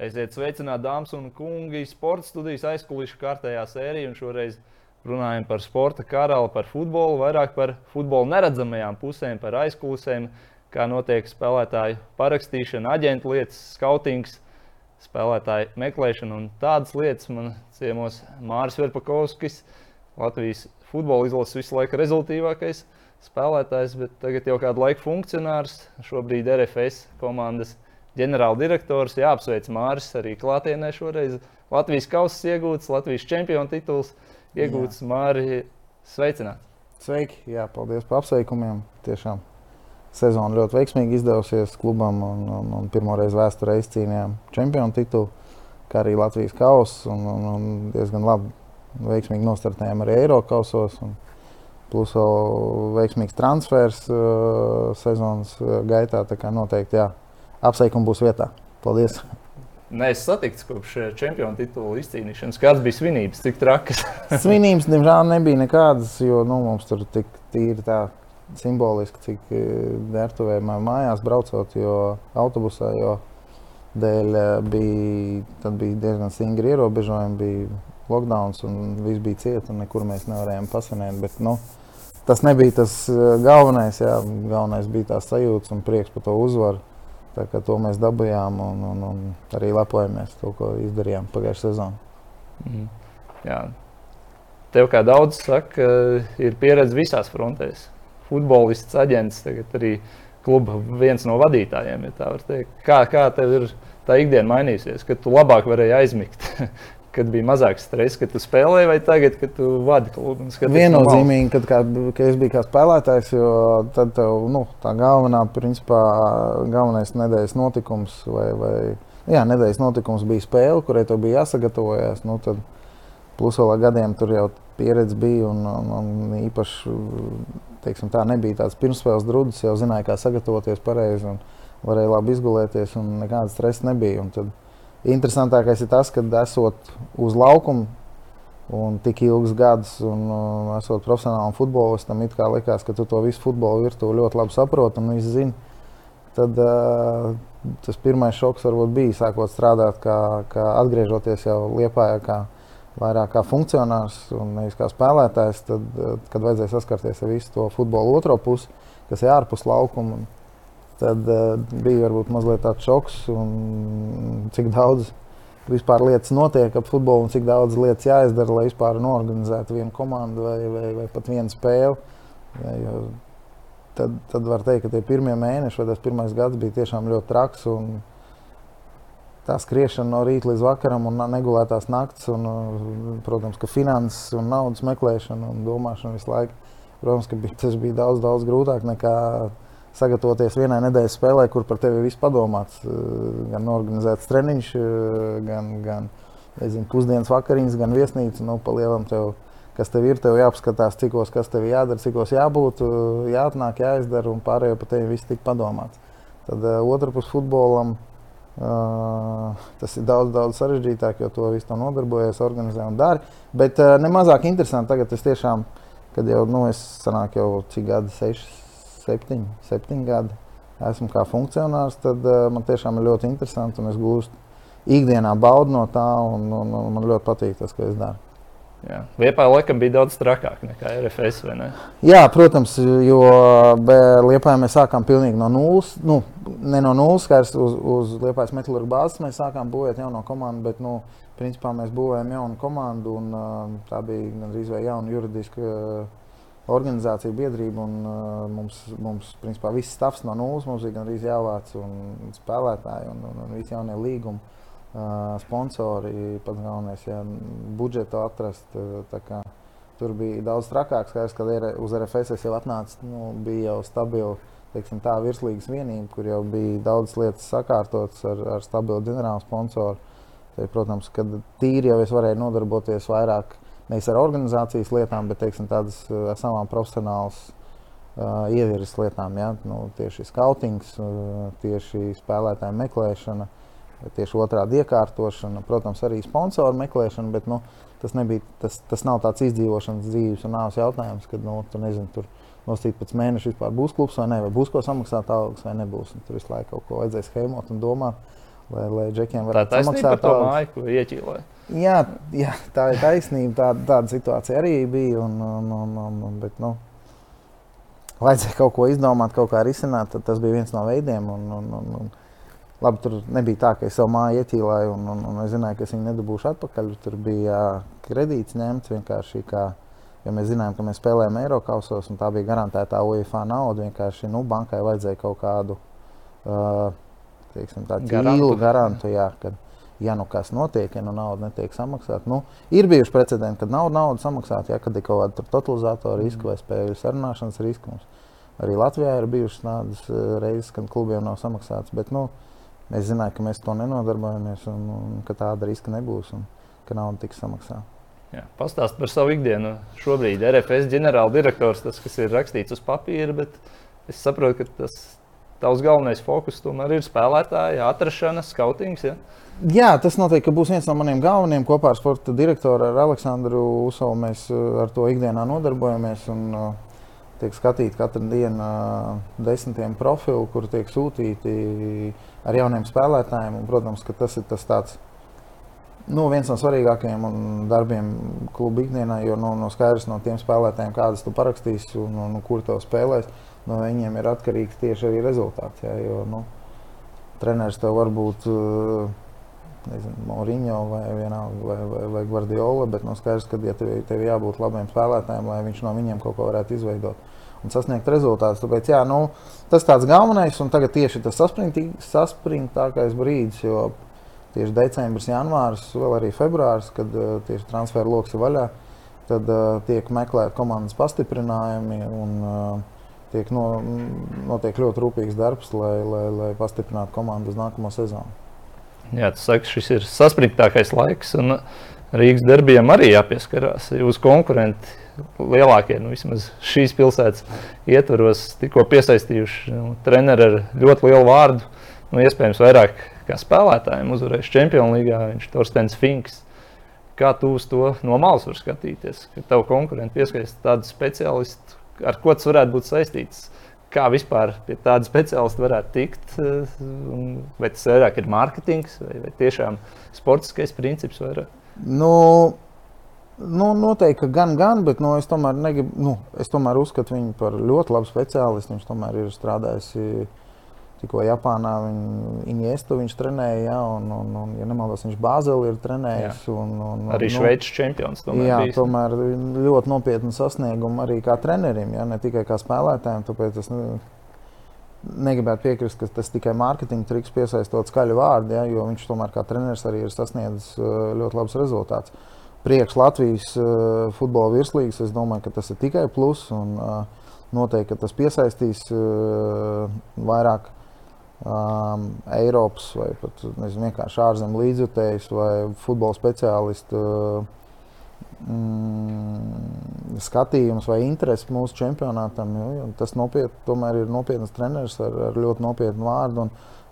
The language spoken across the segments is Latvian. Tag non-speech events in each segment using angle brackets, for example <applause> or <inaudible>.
Esiet sveicināti, dāmas un kungi, sporta studijas aizkulisku kārtējā sērijā. Šoreiz runājam par sporta karali, par futbolu, vairāk par futbola neredzamajām pusēm, par aizkulisēm, kā notiek spēlētāju parakstīšana, aģentu lietas, skautings, spēlētāju meklēšana un tādas lietas. Man ciemos Māris Verpakovskis, Latvijas futbola izlases visu laiku rezultātīvākais spēlētājs, bet tagad jau kādu laiku funkcionārs, šobrīd RFS komandas ģenerāldirektors. Jā, apsveic Māris arī klātienē šoreiz. Latvijas kausa iegūts, Latvijas čempionu tituls iegūts. Māri, sveicināts! Sveiki! Jā, paldies par apsveikumiem. Tiešām sezona ļoti veiksmīgi izdevusies klubam un, un, un pirmo reizi vēsturē izcīnījām čempionu titulu, kā arī Latvijas kausa. Un, un, un diezgan labi, veiksmīgi nostartējām arī Eiropas kausos. Un, plus vēl veiksmīgs transfers uh, sezonas gaitā. Tā kā noteikti jā, apsveikumi būs vietā. Paldies! Neesmu satikts kopš eh, čempionu titula izcīnīšanas. Kāds bija svinības, cik trakas? <laughs> svinības, diemžēl, nebija nekādas, jo nu, mums tur tik tīri tā simboliski, cik vērtuvē eh, mājās braucot, jo autobusā, jo dēļ eh, bija, bija diezgan stingri ierobežojumi, bija lockdown un viss bija cieta un nekur mēs nevarējām pasvinēt. Bet, nu, tas nebija tas galvenais, jā, galvenais bija tās sajūtas un prieks par to uzvaru. Tā kā to mēs dabūjām un, un, un arī lepojamies to, ko izdarījām pagājušajā sezonā. Mm. Jā. Tev kā daudz saka, ir pieredze visās frontēs. Futbolists, aģents, tagad arī kluba viens no vadītājiem. Ja kā, kā tev ir tā ikdiena mainījusies, kad tu labāk varēji aizmigt? <laughs> kad bija mazāk stresa, kad tu spēlēji, vai tagad, kad tu vadi klubu? Viennozīmīgi, kad, kā, kad es biju kā spēlētājs, jo tad tev, nu, tā galvenā, principā, galvenais nedēļas notikums, vai, vai jā, nedēļas notikums bija spēle, kurai tev bija jāsagatavojas. Nu, tad, plus vēl gadiem tur jau pieredze bija un, un, un īpaši teiksim, tā nebija tāds pirmspēles drudis, jau zināja, kā sagatavoties pareizi un varēja labi izgulēties un nekāda stresa nebija. Un tad, Interesantākais ir tas, ka esot uz laukuma un tik ilgus gadus, un uh, esot profesionālam futbolistam, it kā likās, ka tu to visu futbolu virtuvi ļoti labi saproti un zini. Tad uh, tas pirmais šoks varbūt bija sākot strādāt, kā, kā atgriežoties jau Lietpājā, kā vairāk kā funkcionārs un nevis kā spēlētājs. Tad, kad vajadzēja saskarties ar visu to futbolu otro pusi, kas ir ārpus laukuma tad uh, bija varbūt mazliet tāds šoks, cik daudz vispār lietas notiek ap futbolu un cik daudz lietas jāizdara, lai vispār norganizētu vienu komandu vai, vai, vai pat vienu spēli. Ja, tad, tad var teikt, ka tie pirmie mēneši vai tas pirmais gads bija tiešām ļoti traks. Tā skriešana no rīta līdz vakaram un negulētās naktas, un, protams, ka finanses un naudas meklēšana un domāšana visu laiku. Protams, ka bija, tas bija daudz, daudz grūtāk nekā sagatavoties vienai nedēļas spēlē, kur par tevi viss padomāts. Eh, gan organizēts treniņš, eh, gan, gan nezinu, pusdienas vakariņas, gan viesnīca. Nu, palielam tev, kas tev ir, tev jāapskatās, cikos, kas tev jādara, cikos jābūt, eh, jāatnāk, jāizdara, un pārējo par tevi viss tika padomāts. Tad otrā pusē futbolam. Uh, tas ir daudz, daudz sarežģītāk, jo to visu to nodarbojas, organizē un dara. Bet uh, nemazāk interesanti tagad, es tiešām, kad jau, nu, es sanāku jau cik gadi, sešas, septiņi, septiņi gadi esmu kā funkcionārs, tad uh, man tiešām ir ļoti interesanti un es gūstu ikdienā baudu no tā, un, un, un man ļoti patīk tas, ko es daru. Liepā laikam bija daudz trakāk nekā RFS. Ne? Jā, protams, jo Liepā mēs sākām pilnīgi no nulles. Nu, ne no nulles, kā uz, uz Liepājas metālurgu bāzes mēs sākām būvēt jauno komandu, bet, nu, principā mēs būvējam jaunu komandu un uh, tā bija gandrīz vai jauna juridiska. Organizācija, biedrība. Un, uh, mums, mums principā, viss stāvs no nulles. Mums bija gan arī jāvāc un spēlētāji un, un, un visi jaunie līgumi. Uh, sponsori, pats galvenais, ja budžetu atrast. Uh, tur bija daudz trakāk. Skaidrs, kad uz RFS jau atnācu, nu, bija jau stabili. Teiksim, tā virslīgas vienība, kur jau bija daudz lietas sakārtotas ar, ar stabilu ģenerālu sponsoru. Te, protams, kad tīri jau es varēju nodarboties vairāk nevis ar organizācijas lietām, bet teiksim, tādas ar savām profesionālas uh, ievirzes lietām. Ja? Nu, tieši skautings, uh, tieši spēlētāju meklēšana, tieši otrādi iekārtošana, protams, arī sponsoru meklēšana. Bet, nu, tas, nebija, tas, tas nav tāds izdzīvošanas dzīves un nāves jautājums, kad nu, tu nezini, tur nostīt pēc mēneša vispār būs klubs vai nē, vai būs ko samaksāt algas vai nebūs. Un tur visu laiku kaut ko vajadzēs schēmot un domāt. lai, lai džekiem varētu taisnība par samaksāt to māju, ko ieķīloja. Jā, jā, tā ir taisnība. Tā, tāda situācija arī bija. Un, un, un, un, bet, nu, vajadzēja kaut ko izdomāt, kaut kā risināt. Tas bija viens no veidiem. Un, un, un, un, labi, tur nebija tā, ka es savu māju ieķīlāju un, un, un es zināju, ka es viņu nedabūšu atpakaļ. Tur bija kredīts ņemts vienkārši. Kā, jo mēs zinājām, ka mēs spēlējam Eiropasos, un tā bija garantēta UEFA nauda. Vienkārši nu, bankai vajadzēja kaut kādu uh, teiksim, tādu Garantu. ķīlu garantu. Jā, kad, ja nu kas notiek, ja nu nauda netiek samaksāta. Nu, ir bijuši precedenti, kad nav naudas samaksāta, ja kad ir kaut kāda totalizātora riska vai spēļu sarunāšanas riska. Arī Latvijā ir bijušas tādas eh, reizes, kad klubiem nav samaksāts. Bet, nu, mēs zinājām, ka mēs to nenodarbojamies un, un ka tāda riska nebūs un ka nauda tiks samaksāta. Pastāst par savu ikdienu. Šobrīd RFS ģenerāldirektors, tas, kas ir rakstīts uz papīra, bet es saprotu, ka tas tavs galvenais fokus tomēr ir spēlētāja atrašana, skautings. Ja? Jā, tas noteikti būs viens no maniem galvenajiem. Kopā ar sporta direktoru ar Aleksandru Usovu mēs uh, ar to ikdienā nodarbojamies. Un, uh, tiek skatīti katru dienu uh, desmitiem profilu, kur tiek sūtīti ar jauniem spēlētājiem. Un, protams, ka tas ir tas tāds. Nu, viens no svarīgākajiem darbiem kluba ikdienā, jo nu, no skaidrs no tiem spēlētājiem, kādas tu parakstīsi un, un, un kur tev spēlēs, no viņiem ir atkarīgs tieši arī rezultāts. Jā, jo, nu, treneris tev var būt uh, nezinu, Mauriņo vai, vienalga, vai, vai, vai Guardiola, bet no skaidrs, ka ja tev, tev jābūt labiem spēlētājiem, lai viņš no viņiem kaut ko varētu izveidot un sasniegt rezultātus. Tāpēc jā, nu, tas tāds galvenais, un tagad tieši tas saspringtākais brīdis, jo tieši decembris, janvārs, vēl arī februāris, kad uh, tieši transferu lokus ir vaļā, tad uh, tiek meklēti komandas pastiprinājumi. Un, uh, Tiek no, notiek ļoti rūpīgs darbs, lai, lai, lai pastiprinātu komandu uz nākamo sezonu. Jā, tas saka, šis ir saspringtākais laiks, un Rīgas darbiem arī jāpieskarās. Jūsu konkurenti lielākie, nu, vismaz šīs pilsētas ietvaros, tikko piesaistījuši nu, treneri ar ļoti lielu vārdu. Nu, iespējams, vairāk kā spēlētājiem uzvarējuši Champions League. Viņš ir Torstens Finks. Kā tu uz to no malas vari skatīties? Kad tev konkurenti pieskaista tādu speciālistu, ar ko tas varētu būt saistīts? Kā vispār pie tāda speciālista varētu tikt? eh, Vai tas vairāk ir mārketings vai, vai tiešām sportiskais princips? Vairāk? Nu, nu, noteikti, gan, gan, bet nu, es, tomēr negribu, nu, es tomēr uzskatu viņu par ļoti labu speciālistu. Viņš tomēr ir strādājis eh, tikko Japānā. Viņu Iniestu viņš trenēja, ja, un, un, un, ja nemaldos, viņš Bāzeli ir trenējis. Un, un, un, Arī nu, Šveices čempions. tomēr Jā, bijis. tomēr ļoti nopietni sasniegumi arī kā trenerim, ja, ne tikai kā spēlētājiem. Tāpēc es ne, negribētu piekrist, ka tas tikai mārketinga triks piesaistot skaļu vārdu, ja, jo viņš tomēr kā treneris arī ir sasniedzis uh, ļoti labus rezultātus. Priekš Latvijas uh, futbola virslīgas es domāju, ka tas ir tikai plus. Un, uh, noteikti tas piesaistīs uh, vairāk um, Eiropas vai pat nezinu, vienkārši ārzemju līdzjutējus vai futbola speciālistu. Mm, skatījums vai interesi mūsu čempionātam. Jo, tas nopiet, tomēr ir nopietns treneris ar, ar ļoti nopietnu vārdu.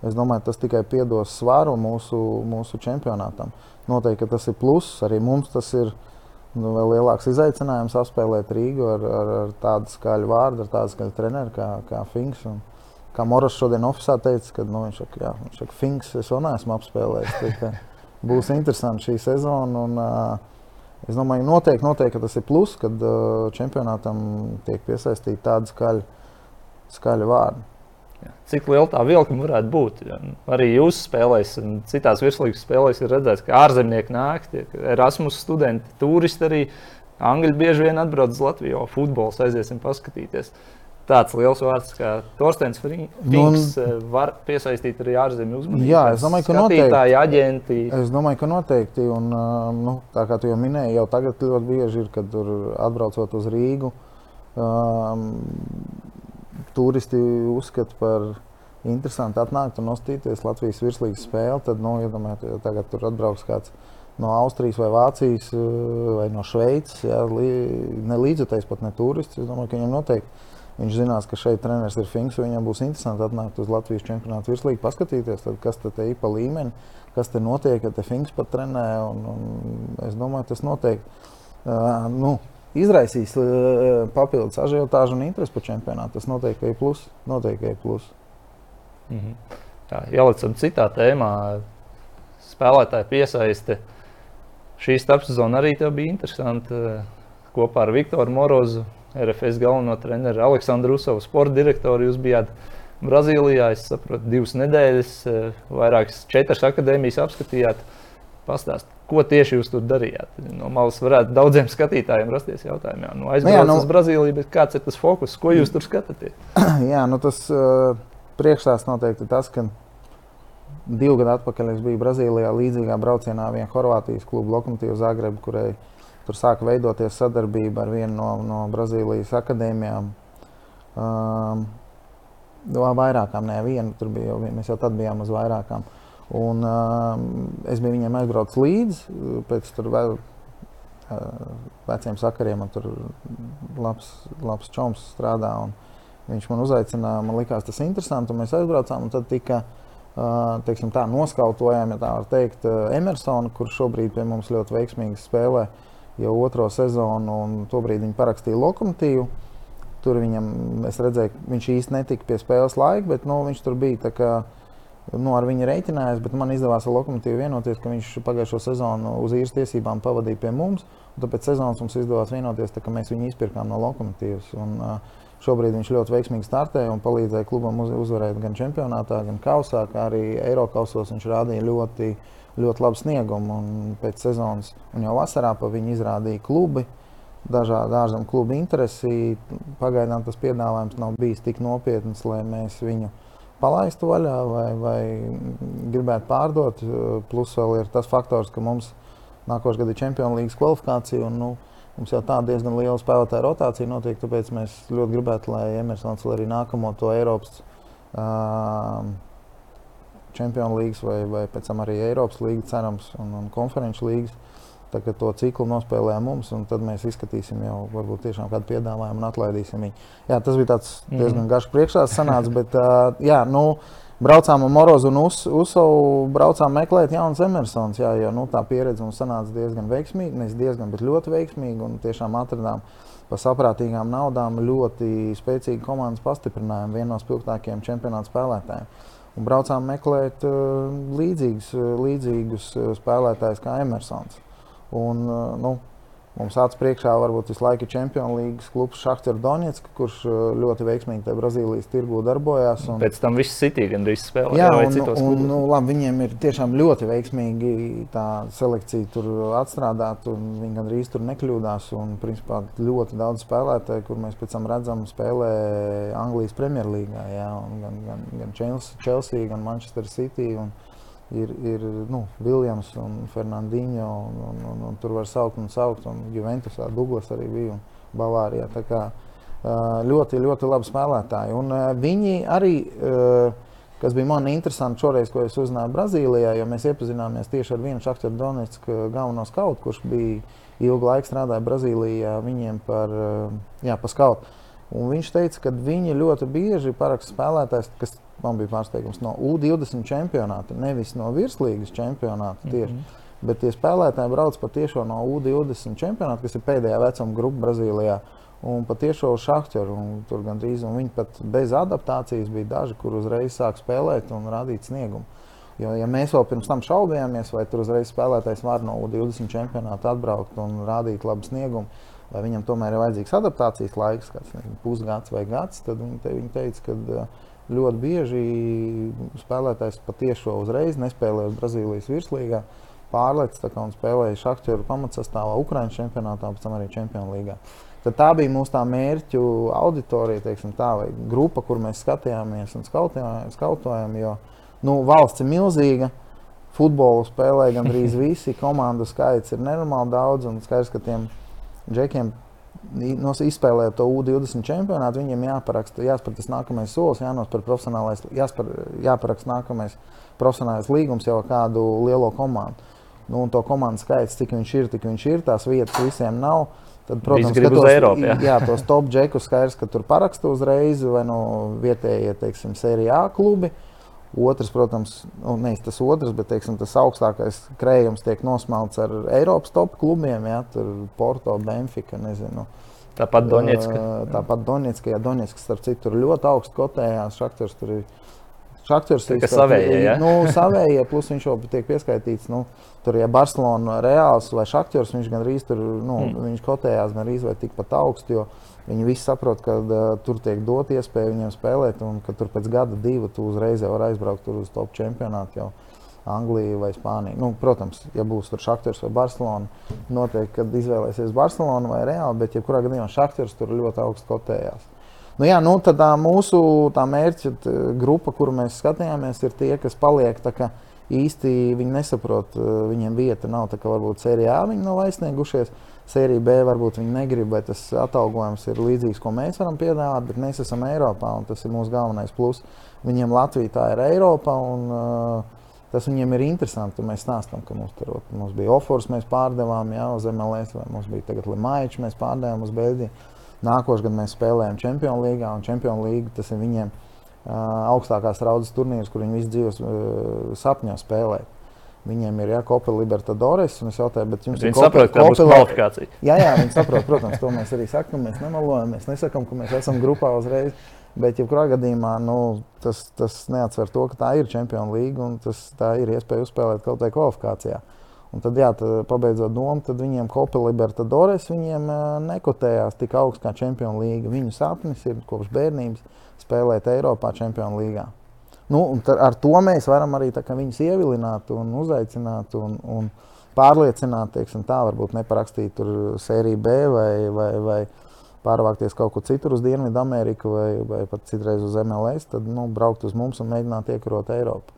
Es domāju, tas tikai piedos svaru mūsu, mūsu čempionātam. Noteikti tas ir pluss. Arī mums tas ir nu, vēl lielāks izaicinājums apspēlēt Rīgu ar, ar, ar tādu skaļu vārdu, ar tādu skaļu treneru kā, kā Finks. Un, kā Moras šodien oficiālā teica, ka nu, viņš saka, saka, Finks es vēl neesmu apspēlējis. Būs interesanti šī sezona. Un, uh, Es domāju, noteikti, noteikti ka tas ir plus, kad uh, čempionātam tiek piesaistīti tādi skaļi, skaļi vārdi. Cik liela tā vilkme varētu būt? Ja? Arī jūsu spēlēs, un citās virslīgas spēlēs ir redzēts, ka ārzemnieki nāk, tiek Erasmus studenti, turisti arī. Angļi bieži vien atbrauc uz Latviju, jau futbols aiziesim paskatīties. Tāds liels vārds kā Torstens Finks Nu, var piesaistīt arī ārzemju uzmanību. Jā, es domāju, ka Skatītāji, aģenti. Es domāju, ka noteikti, un uh, nu, tā kā tu jau minēji, jau tagad ļoti bieži ir, kad tur atbraucot uz Rīgu, um, turisti uzskata par interesantu atnākt un nostīties Latvijas virslīgas spēli. Tad, nu, iedomājieties, ja tagad tur atbrauks kāds no Austrijas vai Vācijas uh, vai no Šveices, jā, li, ne līdzekļs, pat ne turists. Es domāju, ka viņam noteikti viņš zinās, ka šeit treneris ir Finks. Viņam būs interesanti atnākt uz Latvijas čempionāta virslīgu, paskatīties, tad, kas te ir pa līmeni, kas te notiek, kad te Finks pat trenē. Un, un es domāju, tas noteikti. Uh, nu, Izraisīs uh, papildus ažiotāžu un interesi par čempionātu. Tas noteikti ir plus. Noteikti ir plus. Mhm. jā, ielicam citā tēmā. Spēlētāju piesaiste. Šī starpsezona arī bija interesanta. Kopā ar Viktoru Morozu, RFS galveno treneru Aleksandru Usovu, sporta direktoru. Jūs bijāt Brazīlijā, es saprotu, divas nedēļas, vairākas četras akadēmijas apskatījāt. Pastāstiet, ko tieši jūs tur darījāt? No malas varētu daudziem skatītājiem rasties jautājumi. Jā, nu, aizbraucu nu, uz Brazīliju, bet kāds ir tas fokus, ko jūs tur skatāties? <clears throat> Jā, nu tas uh, priekšstāsts noteikti tas, ka divu gadu atpakaļ es biju Brazīlijā līdzīgā braucienā viena Horvātijas kluba Lokomotīva Zagrebu, kurai tur sāka veidoties sadarbība ar vienu no, no Brazīlijas akadēmijām. Um, vairākām, ne vienu, tur bija jau, mēs jau tad bijām uz vairākām. Un, uh, es biju viņiem aizbraucis līdzi, pēc tam vēl veciem sakariem, man tur labs, labs čoms strādā. Viņš man uzaicināja, man likās tas interesanti, un mēs aizbraucām. Un tad tika uh, teiksim, tā, noskautojām, ja tā var teikt, Emersonu, kurš šobrīd pie mums ļoti veiksmīgi spēlē jau otro sezonu, un tobrīd viņi parakstīja lokomotīvu. Tur viņam, es redzēju, viņš īsti netika pie spēles laika, bet nu, viņš tur bija. Ka, nu, ar viņu reiķinājās, bet man izdevās ar Lokomotīvu vienoties, ka viņš pagājušo sezonu uz īres tiesībām pavadīja pie mums. Tāpēc sezonas mums izdevās vienoties, tā, ka mēs viņu izpirkām no Lokomotīvas. Un, uh, šobrīd viņš ļoti veiksmīgi startēja un palīdzēja klubam uz, uzvarēt gan čempionātā, gan kausā, kā arī Eiropasos. Viņš rādīja ļoti, ļoti labu sniegumu. Un pēc sezonas un jau vasarā pa viņu izrādīja klubi dažādu ārzemju klubu interesi. Pagaidām tas piedāvājums nav bijis tik nopietns, lai mēs viņu palaistu vaļā vai, vai gribētu pārdot. Plus vēl ir tas faktors, ka mums nākošais gads ir Champions League kvalifikācija. Un, nu, Mums jau tāda diezgan liela spēlētāja rotācija notiek, tāpēc mēs ļoti gribētu, lai Emersons arī nākamo to Eiropas uh, Champions League vai, vai pēc tam arī Eiropas līniju, cerams, un, un konferenču līnijas Tagad to ciklu nospēlēja mums, un tad mēs izskatīsim jau varbūt tiešām kādu piedāvājumu un atlaidīsim viņu. Jā, tas bija tāds mhm. diezgan garš priekšstats sanāca, bet uh, jā, nu, braucām ar Morozu un uz, Usovu, braucām meklēt jaunas Emersons, jā, jo nu, tā pieredze mums sanāca diezgan veiksmīga, nevis diezgan, bet ļoti veiksmīga, un tiešām atradām par saprātīgām naudām ļoti spēcīgu komandas pastiprinājumu, vienu no spilgtākajiem čempionāta spēlētājiem. Un braucām meklēt uh, līdzīgus, līdzīgus spēlētājus kā Emersons. Un, uh, nu, Mums acis priekšā varbūt visu laiku ir Champions League klubs Šахtar Donetsk, kurš uh, ļoti veiksmīgi tajā Brazīlijas tirgū darbojās. Un... Pēc tam viss City gandrīz spēlē. Jā, un, un, nu, labi, viņiem ir tiešām ļoti veiksmīgi tā selekcija tur atstrādāt, un viņi gandrīz tur nekļūdās. Un, principā, ļoti daudz spēlētāju, kur mēs pēc tam redzam, spēlē Anglijas Premjerlīgā, gan, gan, gan Chelsea, gan Manchester City. Un, ir, ir nu, Viljams un Fernandinho. Un, un, un, un tur var saukt un saukt. Un Juventusā Douglas arī bija un Bavārijā. Kā, ļoti, ļoti labi spēlētāji. Un viņi arī, kas bija man interesanti šoreiz, ko es uzzināju Brazīlijā, jo mēs iepazināmies tieši ar vienu Šakteru Donetsku galveno skautu, kurš bija ilgu laiku strādājis Brazīlijā viņiem par, jā, par skautu. Un viņš teica, ka viņi ļoti bieži paraksta spēlētājs, kas man bija pārsteigums no U20 čempionāta, nevis no virslīgas čempionāta. Tieši. Mm -hmm. Bet tie spēlētāji brauc patiešām no U20 čempionāta, kas ir pēdējā vecuma grupa Brazīlijā. Un patiešām uz šahķeru. Tur gandrīz viņi pat bez adaptācijas bija daži, kur uzreiz sāk spēlēt un rādīt sniegumu. Jo, ja mēs vēl pirms tam šaubījāmies, vai tur uzreiz spēlētājs var no U20 čempionāta atbraukt un rādīt labu sniegumu, vai viņam tomēr ir vajadzīgs adaptācijas laiks, kāds nezinu, pusgads vai gads, tad viņi, te, viņi teica, ka ļoti bieži spēlētājs patiešām uzreiz nespēlē uz Brazīlijas virslīgā. Pārlecis un spēlēja Šakčēru pamatsastāvā Ukraiņas čempionātā, pēc tam arī Čempionu līgā. Tad tā bija mūsu tā mērķu auditorija, teiksim, tā, vai grupa, kur mēs skatījāmies un skautojām. Jo nu, valsts ir milzīga, futbolu spēlē gandrīz <laughs> visi, komandu skaits ir nenormāli daudz. Un skaidrs, ka tiem džekiem izspēlējot to U20 čempionātu, viņiem jāparaksta, jāspēr tas nākamais solis, jānospēr profesionālais, jāspēr, jāparaksta nākamais profesionālais līgums jau ar kādu lielo komandu. Nu, un to komandu skaits, cik viņš ir, tik viņš ir, tās vietas visiem nav. Tad, protams, ka tos, Eiropu, jā. jā, tos top džekus skaidrs, ka tur paraksta uzreiz vai no vietējie, teiksim, sērijā klubi. Uh, Otrs, protams, nu, nevis tas otrs, bet teiksim, tas augstākais krējums tiek nosmelts ar Eiropas top klubiem. Ja, tur Porto, Benfica, nezinu. Tāpat Donetska. Tāpat Donetska, ja Donetska starp citu tur ļoti augstu kotējās. Šaktors tur ir Šaktors ir savējie. Ja? Nu, savējie, plus viņš jau tiek pieskaitīts. Nu, tur, ja Barcelona reāls vai Šaktors, viņš gan arī tur, nu, mm. viņš kotējās gan arī vai tikpat augstu. Viņi visi saprot, ka uh, tur tiek dot iespēju viņiem spēlēt, un ka tur pēc gada, divu tu uzreiz var aizbraukt uz top čempionātu. Jau. Angliju vai Spāniju. Nu, protams, ja būs tur Šaktors vai Barcelona, noteikti, izvēlēsies Barcelonu vai Reāli, bet jebkurā gadījumā Šaktors tur ļoti augstu kotējās. Nu, jā, nu, tā mūsu tā mērķa tā grupa, kuru mēs skatījāmies, ir tie, kas paliek. Kā, īsti viņi nesaprot, viņiem vieta nav. Tā kā varbūt sērijā viņi nav aizsniegušies, sērijā B varbūt viņi negrib, vai tas atalgojums ir līdzīgs, ko mēs varam piedāvāt, bet mēs esam Eiropā un tas ir mūsu galvenais plus. Viņiem Latvija tā ir Eiropa. Un, uh, Tas viņiem ir interesanti. Mēs stāstām, ka mums, tur, mums bija offers, mēs pārdevām jā, uz MLS, vai mums bija tagad Limaičs, mēs pārdevām uz Beļģiju. Nākošais gads mēs spēlējam Champions League, un Champions League tas ir viņiem uh, augstākās raudzes turnīrs, kur viņi visu dzīves uh, sapņo spēlēt. Viņiem ir jākopa Libertadores, un es jautāju, bet jums viņi ir saprot, ka kopila... kvalifikācija. Jā, jā, viņi saprot, protams, to mēs arī sakām. Mēs nemalojam, mēs nesakām, ka mēs esam grupā uzreiz. Bet, jebkurā gadījumā, nu, tas, tas neatsver to, ka tā ir Champions League un tas, tā ir iespēja uzspēlēt kaut kādā kvalifikācijā. Un tad, jā, tad, pabeidzot domu, tad viņiem Copa Libertadores viņiem nekotējās tik augsts kā Champions League. Viņu sapnis ir kopš bērnības spēlēt Eiropā Champions League. Nu, ar to mēs varam arī tā, viņus ievilināt un uzaicināt un, un pārliecināt, teiksim, tā varbūt neparakstīt tur sēriju B vai, vai, vai pārvākties kaut kur citur uz Dienvidu Ameriku vai, vai pat citreiz uz MLS, tad nu, braukt uz mums un mēģināt iekarot Eiropu.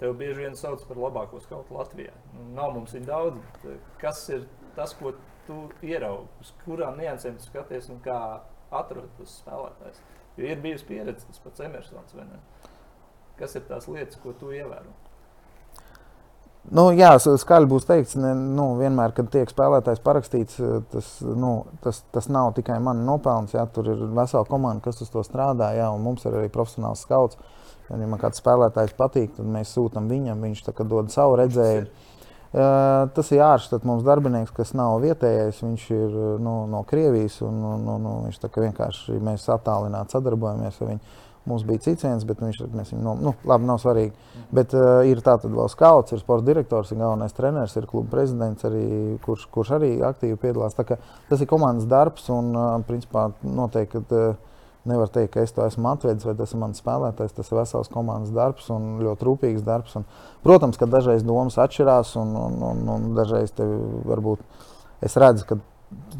Tev bieži vien sauc par labāko skautu Latvijā. Nu, nav mums viņa daudz. Kas ir tas, ko tu ieraugi, uz kurām niansēm skaties un kā atrod tos spēlētājus? Jo ir bijusi pieredze, tas pats Emersons. Kas ir tās lietas, ko tu ievēro? Nu, jā, skaļi būs teikts, ne, nu, vienmēr, kad tiek spēlētājs parakstīts, eh, tas, nu, tas, tas nav tikai mans nopelns. Jā, tur ir vesela komanda, kas uz to strādā, jā, un mums ir arī profesionāls skauts. Ja man kāds spēlētājs patīk, tad mēs sūtām viņam, viņš dod savu redzējumu. Uh, tas ir āršķirīgs mums darbinieks, kas nav vietējais. Viņš ir nu, no Krievijas. Un, un, un viņš vienkārši mēs attālināti sadarbojamies ar viņu. Mums bija cits viens, bet viņš ir no, nu, labi, nav svarīgi. Bet uh, ir tāds vēl skauts, ir sports direktors, ir galvenais treneris, ir kluba prezidents, arī, kurš, kurš arī aktīvi piedalās. Tas ir komandas darbs un, uh, principā, noteikti. Uh, Nevar teikt, ka es to esmu atvedis, vai tas ir mans spēlētājs. Tas ir vesels komandas darbs un ļoti rūpīgs darbs. Un, protams, ka dažreiz domas atšķirās, un, un, un, un dažreiz varbūt es redzu, ka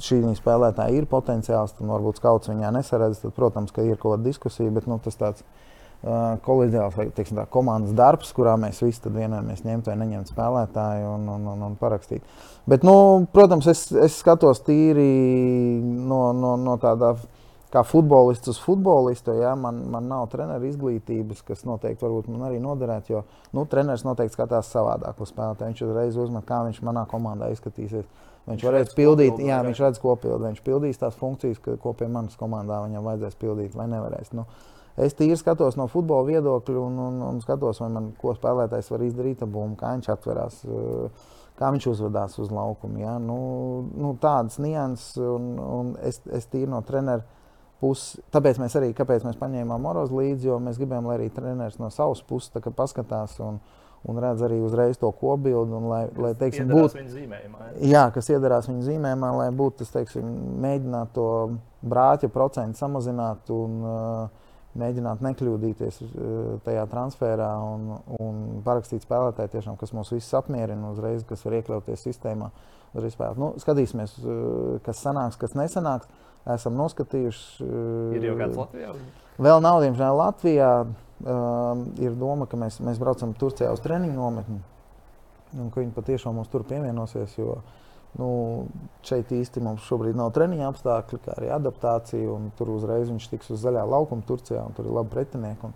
šī spēlētāja ir potenciāls, tad varbūt skauts viņā nesaredz. Tad, protams, ka ir kaut kāda diskusija, bet nu, tas tāds uh, kolēģiāls vai teiksim, tā, komandas darbs, kurā mēs visi vienojamies ņemt vai neņemt spēlētāju un, un, un, un parakstīt. Bet, nu, protams, es, es skatos tīri no, no, no tāda kā futbolists uz futbolistu. Ja, man, man nav treneru izglītības, kas noteikti man arī noderētu. Jo nu, treneris noteikti skatās savādāk uz spēlētāju. Viņš uzreiz uzmet, kā viņš manā komandā izskatīsies. Viņš varēs pildīt, kopildu, jā, viņš redz, ko pildīt. Viņš pildīs tās funkcijas, ko pie manas komandā viņam vajadzēs pildīt, vai nevarēs. Nu, es tīri skatos no futbola viedokļa un, un, un skatos, man, ko spēlētājs var izdarīt, abūm, kā viņš atverās. Kā viņš uzvedās uz laukuma. Ja? Nu, nu, tādas nianses, un, un es, es tīri no treneru pusi. Tāpēc mēs arī mēs paņēmām Morozu līdzi, jo mēs gribējām, lai arī treneris no savas puses paskatās un, un redz arī uzreiz to kopbildi. Un, lai, lai, teiksim, būtu viņa zīmējumā. Ja? Jā, kas iedarās viņa zīmējumā, lai būtu tas, teiksim, mēģināt to brāķa procentu samazināt un uh, mēģināt nekļūdīties uh, tajā transferā un, un parakstīt spēlētāju, tiešām, kas mūs visus apmierina uzreiz, kas var iekļauties sistēmā. Uzreiz spēlēt. Nu, skatīsimies, uh, kas sanāks, kas nesanāks esam noskatījuši. Ir jau kāds Latvijā? Vēl nav, diemžēl, Latvijā. Uh, ir doma, ka mēs, mēs braucam Turcijā uz treniņu nometni. Un ka viņi patiešām mums tur pievienosies. Jo, nu, šeit īsti mums šobrīd nav treniņa apstākļi, kā arī adaptācija. Tur uzreiz viņš tiks uz zaļā laukuma Turcijā, un tur ir labi pretinieki.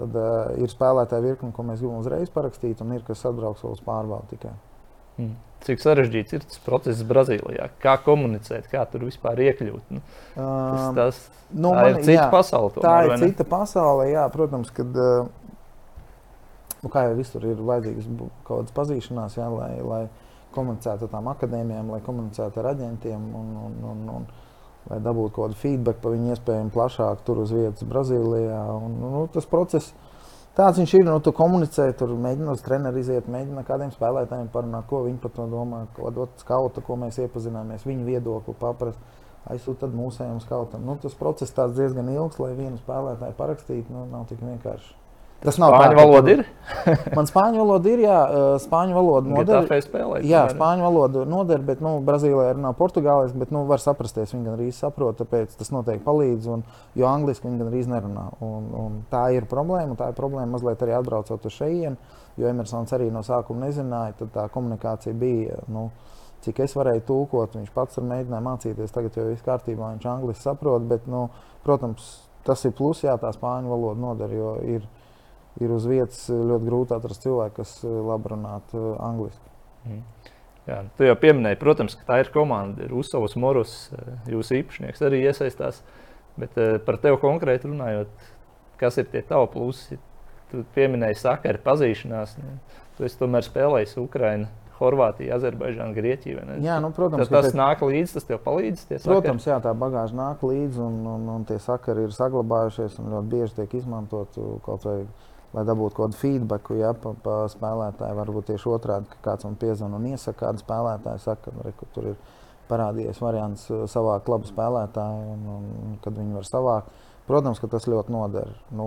Tad uh, ir spēlētāji virkni, ko mēs gribam uzreiz parakstīt, un ir kas atbrauks vēl uz pārbaudi tikai. Mm. Cik sarežģīts ir tas process Brazīlijā? Kā komunicēt, kā tur vispār iekļūt? Nu, tas, um, tas, nu, tā man, ir cita jā, pasaule. Tomēr, tā ir cita pasaule, jā, protams, kad, uh, nu, kā jau visur ir vajadzīgas kaut kādas pazīšanās, jā, lai, lai komunicētu ar tām akadēmijām, lai komunicētu ar aģentiem un, un, un, un lai dabūtu kaut kādu feedback par viņu iespējām plašāk tur uz vietas Brazīlijā. Un, nu, tas process Tāds viņš ir. Nu, tu komunicē, tur mēģini uz treneru iziet, mēģini kādiem spēlētājiem parunāt, ko viņi par to domā, ko dot skauta, ko mēs iepazināmies, viņu viedokli paprast. Aizsūtīt tad mūsējiem skautam. Nu, tas process diezgan ilgs, lai vienu spēlētāju parakstītu. Nu, nav tik vienkārši. Tas nav spāņu valoda. Ir? <laughs> man spāņu valoda ir, jā, spāņu valoda noder. Spēlēt, jā, spāņu valoda noder, bet nu, Brazīlijā runā portugāliski, bet nu, var saprasties. Viņi gan arī saprot, tāpēc tas noteikti palīdz. Un, jo angliski viņi gan arī nerunā. Un, un tā ir problēma. Tā ir problēma mazliet arī atbraucot uz šejienu, jo Emersons arī no sākuma nezināja. Tad tā komunikācija bija. Nu, Cik es varēju tulkot, viņš pats mēģināja mācīties. Tagad jau viss kārtībā, viņš angļuiski saprot. Bet, nu, protams, tas ir plus, jā, tā spāņu valoda noder. Jo ir, ir uz vietas ļoti grūti atrast cilvēku, kas eh, labi runātu eh, angliski. Mm. Jā, tu jau pieminēji, protams, ka tā ir komanda. Ir Usovs, Morus, eh, jūsu īpašnieks arī iesaistās. Bet par tevi konkrēti runājot, kas ir tie tavi plusi? Tu pieminēji sakaru pazīšanās. Nu, tu esi tomēr spēlējis Ukraiņu. Horvātija, Azerbaidžāna, Grieķija. Jā, nu, protams, tas, tas pēc... nāk līdzi, tas tev palīdz. Protams, jā, tā bagāža nāk līdzi, un, un, un tie sakari ir saglabājušies un ļoti bieži tiek izmantot kaut vai lai dabūtu kaut kādu feedback ja, pa, pa spēlētāju. Varbūt tieši otrādi, ka kāds man piezvanīja un iesaka, kādu spēlētāju saka, re, ka tur ir parādījies variants uh, savākt labu spēlētāju, un, un, un kad viņi var savākt. Protams, ka tas ļoti noder. Nu,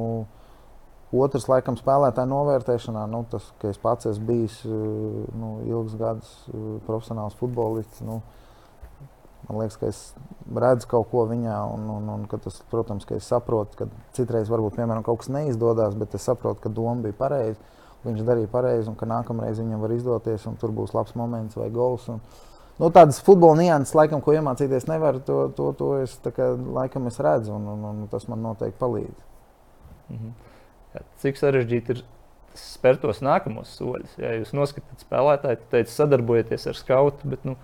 Otrs, laikam, spēlētāju novērtēšanā, nu, tas, ka es pats esmu bijis uh, nu, ilgus gadus uh, profesionāls futbolists. Nu, Man liekas, ka es redzu kaut ko viņā, un, un, un tas, protams, ka es saprotu, ka citreiz varbūt piemēram, kaut kas neizdodas, bet es saprotu, ka doma bija pareiza. Viņš darīja pareizi, un ka nākamreiz viņam var izdoties, un tur būs labs moments vai gols. Un, nu, tādas futbola nianses, laikam, ko iemācīties nevar, to, to, to es, kā, laikam, es redzu, un, un, un tas man noteikti palīdz. Mhm. Cik sarežģīti ir spērt tos nākamos soļus? Ja jūs noskatāt spēlētāju, tad teicat, sadarbojieties ar skautu. Bet, nu,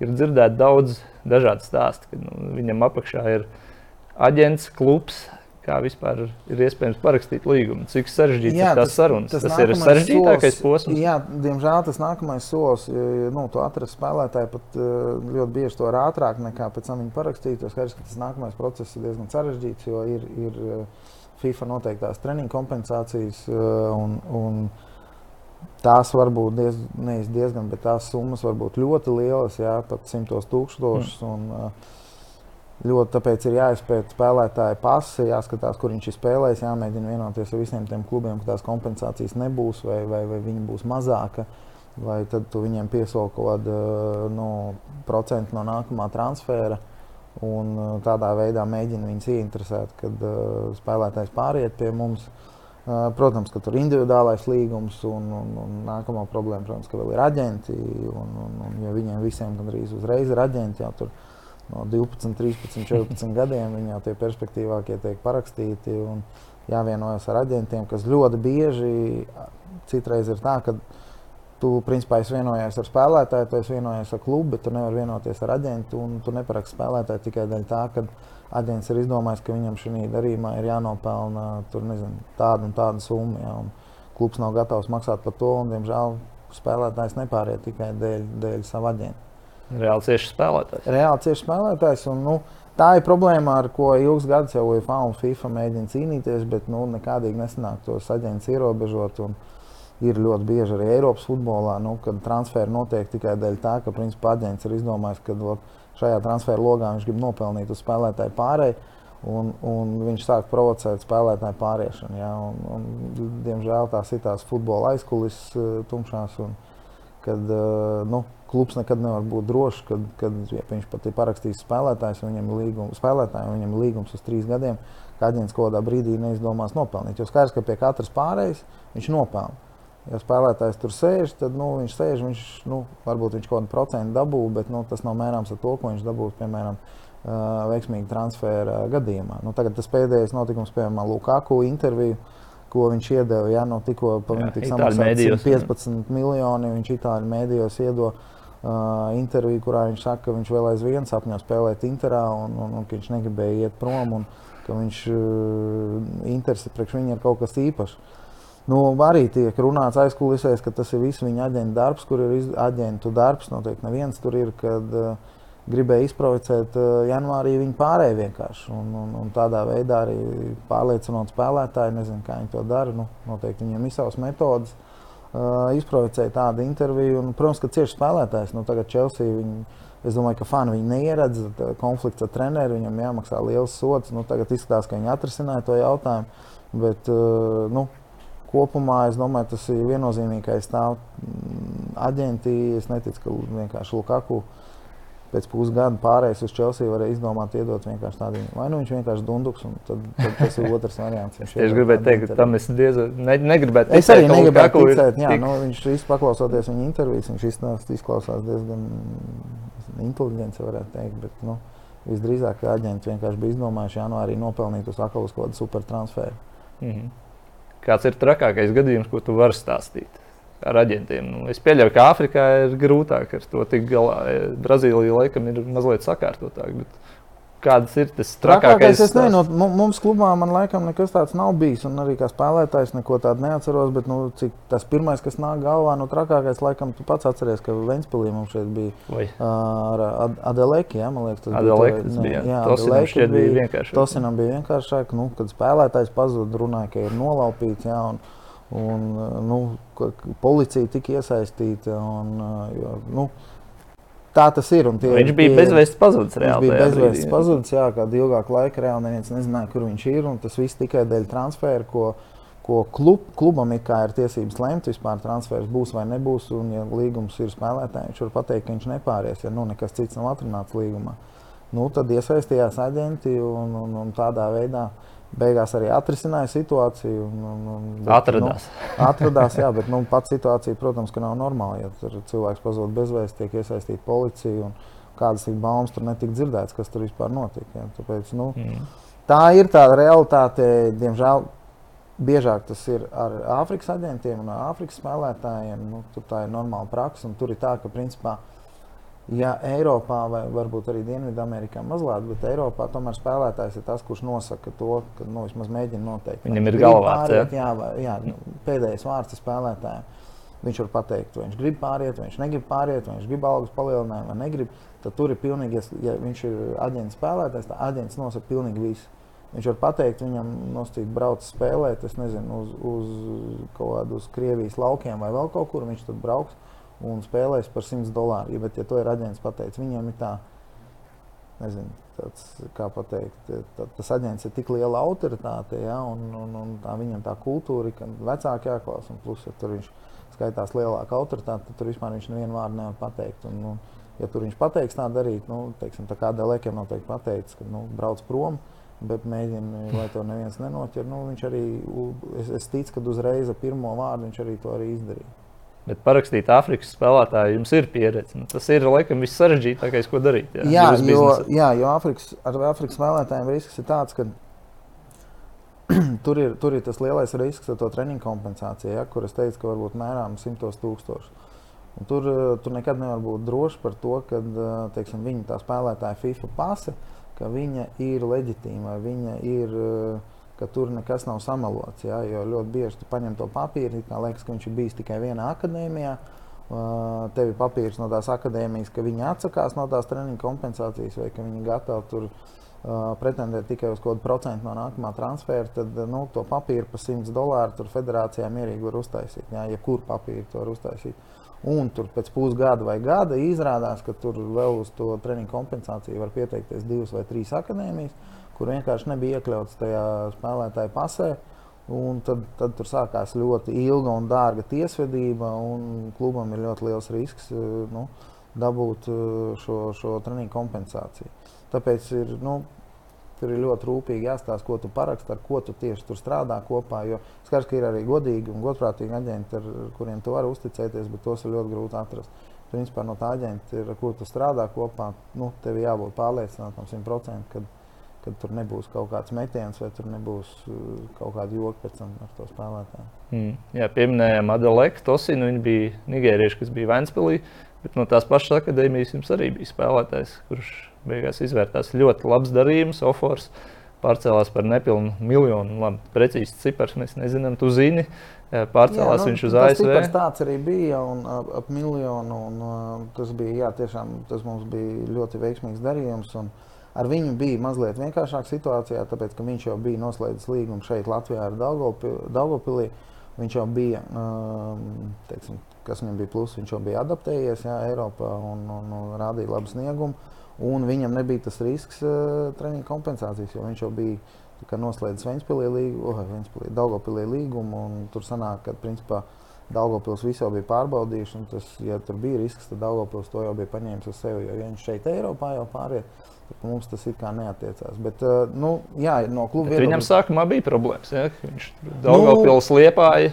ir dzirdēti daudz dažādu stāstu, ka nu, viņam apakšā ir aģents, klubs. Kā vispār ir iespējams parakstīt līgumu? Cik sarežģīts jā, ir tās sarunas? Tas, tas, ir sarežģītākais solis, posms. Jā, diemžēl tas nākamais solis, nu, tu atrast spēlētāju pat ļoti bieži to ātrāk nekā pēc tam viņa parakstīt. Skaidrs, ka tas nākamais process ir diezgan sarežģīts, jo ir, ir FIFA noteiktās treniņu kompensācijas un, un Tās var būt diez, nevis diezgan, bet tās summas var būt ļoti lielas, jā, pat simtos tūkstošus. Mm. Ļoti tāpēc ir jāizpēta spēlētāja pasi, jāskatās, kur viņš ir spēlējis, jāmēģina vienoties ar visiem tiem klubiem, ka tās kompensācijas nebūs vai, vai, vai viņa būs mazāka. Vai tad tu viņiem piesoli kaut kādu nu, procentu no nākamā transfera. Un tādā veidā mēģina viņus ieinteresēt, kad uh, spēlētājs pāriet pie mums. Uh, Protams, ka tur ir individuālais līgums, un, un, un nākamā problēma, protams, ka vēl ir aģenti. Un, un, un, ja viņiem visiem gandrīz uzreiz ir aģenti, jau tur no 12, 13, 14 gadiem viņi jau tie perspektīvākie tiek parakstīti un jāvienojas ar aģentiem, kas ļoti bieži citreiz ir tā, ka tu principā esi vienojies ar spēlētāju, tu esi vienojies ar klubu, bet tu nevari vienoties ar aģentu un tu neparaksti spēlētāju tikai dēļ tā, ka aģents ir izdomājis, ka viņam šī darījumā ir jānopelna tur, nezinu, tāda un tāda summa. Ja, un klubs nav gatavs maksāt par to, un, diemžēl, spēlētājs nepāriet tikai dēļ, dēļ sava aģenta. Reāli cieši spēlētājs. Reāli cieši spēlētājs. Un, nu, tā ir problēma, ar ko ilgus gadus jau UEFA un FIFA mēģina cīnīties, bet nu, nekādīgi nesanāk tos aģentus ierobežot. Un, ir ļoti bieži arī Eiropas futbolā, nu, kad transferi notiek tikai dēļ tā, ka principā aģents ir izdomājis, ka šajā transferu logā viņš grib nopelnīt uz spēlētāju pārēju. Un, un viņš sāk provocēt spēlētāju pāriešanu. Ja? Un, un, diemžēl tās ir tās futbola aizkulisēs, uh, tumšās. Un, kad uh, nu, klubs nekad nevar būt drošs, kad, kad ja viņš pat ir parakstījis spēlētājs, viņam ir līgums, spēlētājiem, viņam ir līgums uz trīs gadiem, ka aģents kaut kādā brīdī neizdomās nopelnīt. Jo skaidrs, ka pie katras pārējas viņš nopelna. Ja spēlētājs tur sēž, tad nu, viņš sēž, viņš, nu, varbūt viņš kaut kādu procentu dabū, bet nu, tas nav mērāms ar to, ko viņš dabūs, piemēram, veiksmīga transfera gadījumā. Nu, tagad tas pēdējais notikums, piemēram, Lukaku interviju, ko viņš iedeva, ja nu, tikko viņu tika samaksāts 15 miljoni, viņš itāļu mēdījos iedod. Uh, interviju, kurā viņš saka, ka viņš vēl aizvien sapņo spēlēt Interā un, un, un ka viņš negribēja iet prom un ka viņš uh, interesi priekš viņa ir kaut kas īpašs. Nu, arī tiek runāts aizkulisēs, ka tas ir viss viņa aģenta darbs, kur ir aģentu darbs. Noteikti neviens tur ir, kad uh, gribēja izprovocēt uh, janvārī, viņi pārēja vienkārši. Un, un, un tādā veidā arī pārliecinot spēlētāju, nezinu, kā viņi to dara. Nu, noteikti viņiem ir savas metodas. Uh, izprovocēja tādu interviju. Un, protams, ka cieši spēlētājs. Nu, tagad Chelsea viņi, es domāju, ka fani viņu neieredz. Konflikts ar treneru, viņam jāmaksā liels sots. Nu, tagad izskatās, ka viņi atrisināja to jautājumu. Bet, uh, nu, kopumā es domāju, tas ir viennozīmīgais stāv mm, aģentī. Es neticu, ka vienkārši Lukaku pēc pusgada pārējais uz Chelsea varēja izdomāt, iedot vienkārši tādu. Vai nu viņš vienkārši dunduks, un tad, tad tas ir otrs variants. <laughs> es gribēju teikt, ka tam es diezgan ne, negribētu. Es arī negribētu ticēt, jā, tik... nu, viņš visu paklausoties viņa intervijas, viņš izstāst, izklausās diezgan inteliģents, varētu teikt. Bet, nu, visdrīzāk aģenti vienkārši bija izdomājuši janvārī nopelnīt uz akalu kaut kādu super transferu. Mm -hmm. Kāds ir trakākais gadījums, ko tu vari stāstīt? ar aģentiem. Nu, es pieļauju, ka Āfrikā ir grūtāk ar to tikt galā. Brazīlija laikam ir mazliet sakārtotāk. Bet kādas ir tas trakākais? Es nezinu, mums klubā man laikam nekas tāds nav bijis. Un arī kā spēlētājs neko tādu neatceros. Bet nu, tas pirmais, kas nāk galvā, nu trakākais, laikam, tu pats atceries, ka Ventspīlī mums šeit bija Vai. ar Adeleki. Ja, man liekas, tas Adeleki, bija. Bija jā, Tosinam šķiet bija vienkāršāk. Tosinam bija vienkāršāk. Nu, kad spēlētājs pazuda, runāja, ka ir nolaupīts. Jā, un, Un, nu, policija tika iesaistīta. Un, jo, nu, tā tas ir. Tie, viņš bija bezvēsts pazudis. Viņš bija bezvēsts pazudis, jā, kādu ilgāku laiku reāli neviens nezināja, kur viņš ir. Tas viss tikai dēļ transfera, ko, ko klub, klubam ir, ir tiesības lemt, vispār transfers būs vai nebūs. Un, ja līgums ir spēlētājiem, viņš var pateikt, ka viņš nepāries, ja nu, nekas cits nav atrunāts līgumā. Nu, tad iesaistījās aģenti un, un, un tādā veidā beigās arī atrisināja situāciju. Un, un, un, bet, atradās. Nu, <laughs> atradās, jā, bet nu, pats situācija, protams, nav normāla. Ja cilvēks pazūd bezvēsts, tiek iesaistīta policija un kādas ir baumas, tur netika dzirdēts, kas tur vispār notika. Ja. Tāpēc, nu, mm. Tā ir tā realitāte, diemžēl. Biežāk tas ir ar Āfrikas aģentiem un Āfrikas spēlētājiem. Nu, tur tā ir normāla praksa. Tur ir tā, ka principā uh, Ja Eiropā, vai varbūt arī Dienvidamerikā mazliet, bet Eiropā tomēr spēlētājs ir tas, kurš nosaka to, ka nu, vismaz mēģina noteikt. Viņam ir galvāts. Jā, jā, vai, jā nu, pēdējais vārds spēlētājiem. Viņš var pateikt, vai viņš grib pāriet, vai viņš negrib pāriet, vai viņš grib algas palielinājumu, vai negrib. Tad tur ir pilnīgi, ja viņš ir aģents spēlētājs, tad aģents nosaka pilnīgi visu. Viņš var pateikt, viņam nosacīt, brauc spēlēt, es nezinu, uz, uz kaut kādu uz Krievijas laukiem vai vēl kaut kur. Viņš tad brauks un spēlēs par 100 dolāriem. Bet, ja to ir aģents pateicis, viņiem ir tā, nezinu, tāds, kā pateikt, tā, tas aģents ir tik liela autoritāte, ja, un, un, un tā viņam tā kultūra, ka vecāki jāklausa, un plus, ja tur viņš skaitās lielāka autoritāte, tad tur vispār viņš nevienu vārdu nevar pateikt. Un, un, ja tur viņš pateiks tā darīt, nu, teiksim, tā kā Dēlēkiem noteikti pateicis, ka nu, brauc prom. Bet mēģina, lai to neviens nenoķer. Nu, viņš arī, es, es ticu, ka uzreiz ar pirmo vārdu viņš arī to arī izdarīja. Bet parakstīt Āfrikas spēlētāju jums ir pieredze. Nu, tas ir laikam viss sarežģītākais, ko darīt. Jā, jā jo, jā, jo Āfrikas, ar Āfrikas spēlētājiem risks ir tāds, ka <clears throat> tur, ir, tur ir tas lielais risks ar to treniņu kompensāciju, ja, kur es teicu, ka varbūt mērām simtos tūkstoši. Un tur, tur nekad nevar būt droši par to, ka teiksim, viņa tā spēlētāja FIFA pase, ka viņa ir leģitīma, viņa ir. Uh, ka tur nekas nav samalots. Ja, jo ļoti bieži tu paņem to papīru, kā liekas, ka viņš ir bijis tikai vienā akadēmijā. Uh, tev ir papīrs no tās akadēmijas, ka viņi atsakās no tās treniņa kompensācijas, vai ka viņi ir gatavi tur uh, pretendēt tikai uz kaut kādu procentu no nākamā transfera. Tad nu, to papīru par 100 dolāru tur federācijā mierīgi var uztaisīt. Ja, ja kur papīru to var uztaisīt. Un tur pēc pusgada vai gada izrādās, ka tur vēl uz to treniņu kompensāciju var pieteikties divas vai trīs akadēmijas kur vienkārši nebija iekļauts tajā spēlētāja pasē. Un tad, tad tur sākās ļoti ilga un dārga tiesvedība, un klubam ir ļoti liels risks eh, nu, dabūt eh, šo, šo treniņu kompensāciju. Tāpēc ir, nu, tur ir ļoti rūpīgi jāstāsta, ko tu paraksti, ar ko tu tieši tur strādā kopā. Jo skaidrs, ka ir arī godīgi un godprātīgi aģenti, ar kuriem tu vari uzticēties, bet tos ir ļoti grūti atrast. Principā no tā aģenta, ar kuru tu strādā kopā, nu, tev jābūt pārliecinātam 100%, ka kad tur nebūs kaut kāds metiens, vai tur nebūs uh, kaut kāda joka pēc tam ar to spēlētāju. Mm. Jā, pieminējām Adelaide Tosinu. Viņi bija nigērieši, kas bija Vēnspīlī. Bet no tās pašas akadēmijas jums arī bija spēlētājs, kurš beigās izvērtās ļoti labs darījums, ofors. Pārcēlās par nepilnu miljonu. Labi, precīzi cipars mēs nezinām. Tu zini, pārcēlās jā, nu, viņš uz ASV. Tas tāds arī bija, un ap, ap miljonu. Un, uh, tas bija, jā, tiešām tas mums bija ļoti veiksmīgs darījums. Un ar viņu bija mazliet vienkāršāka situācijā, tāpēc, ka viņš jau bija noslēdzis līgumu šeit Latvijā ar Daugopilī. Viņš jau bija, uh, teiksim, kas viņam bija plus, viņš jau bija adaptējies jā, Eiropā un, un, un rādīja labu sniegumu. Un viņam nebija tas risks uh, treniņa kompensācijas, jo viņš jau bija noslēdzis Vēnspilī līgumu, oh, Daugopilī līgumu, tur sanāk, ka principā Daugopils visu jau bija pārbaudījuši, un tas, ja tur bija risks, tad Daugopils to jau bija paņēmis uz sevi, jo viņš šeit Eiropā jau pāriet. Mums tas it kā neatiecās. Bet, uh, nu, jā, no kluba viedokļa. Viņam sākumā bija problēmas. Ja? Viņš Daugopils nu, liepāja.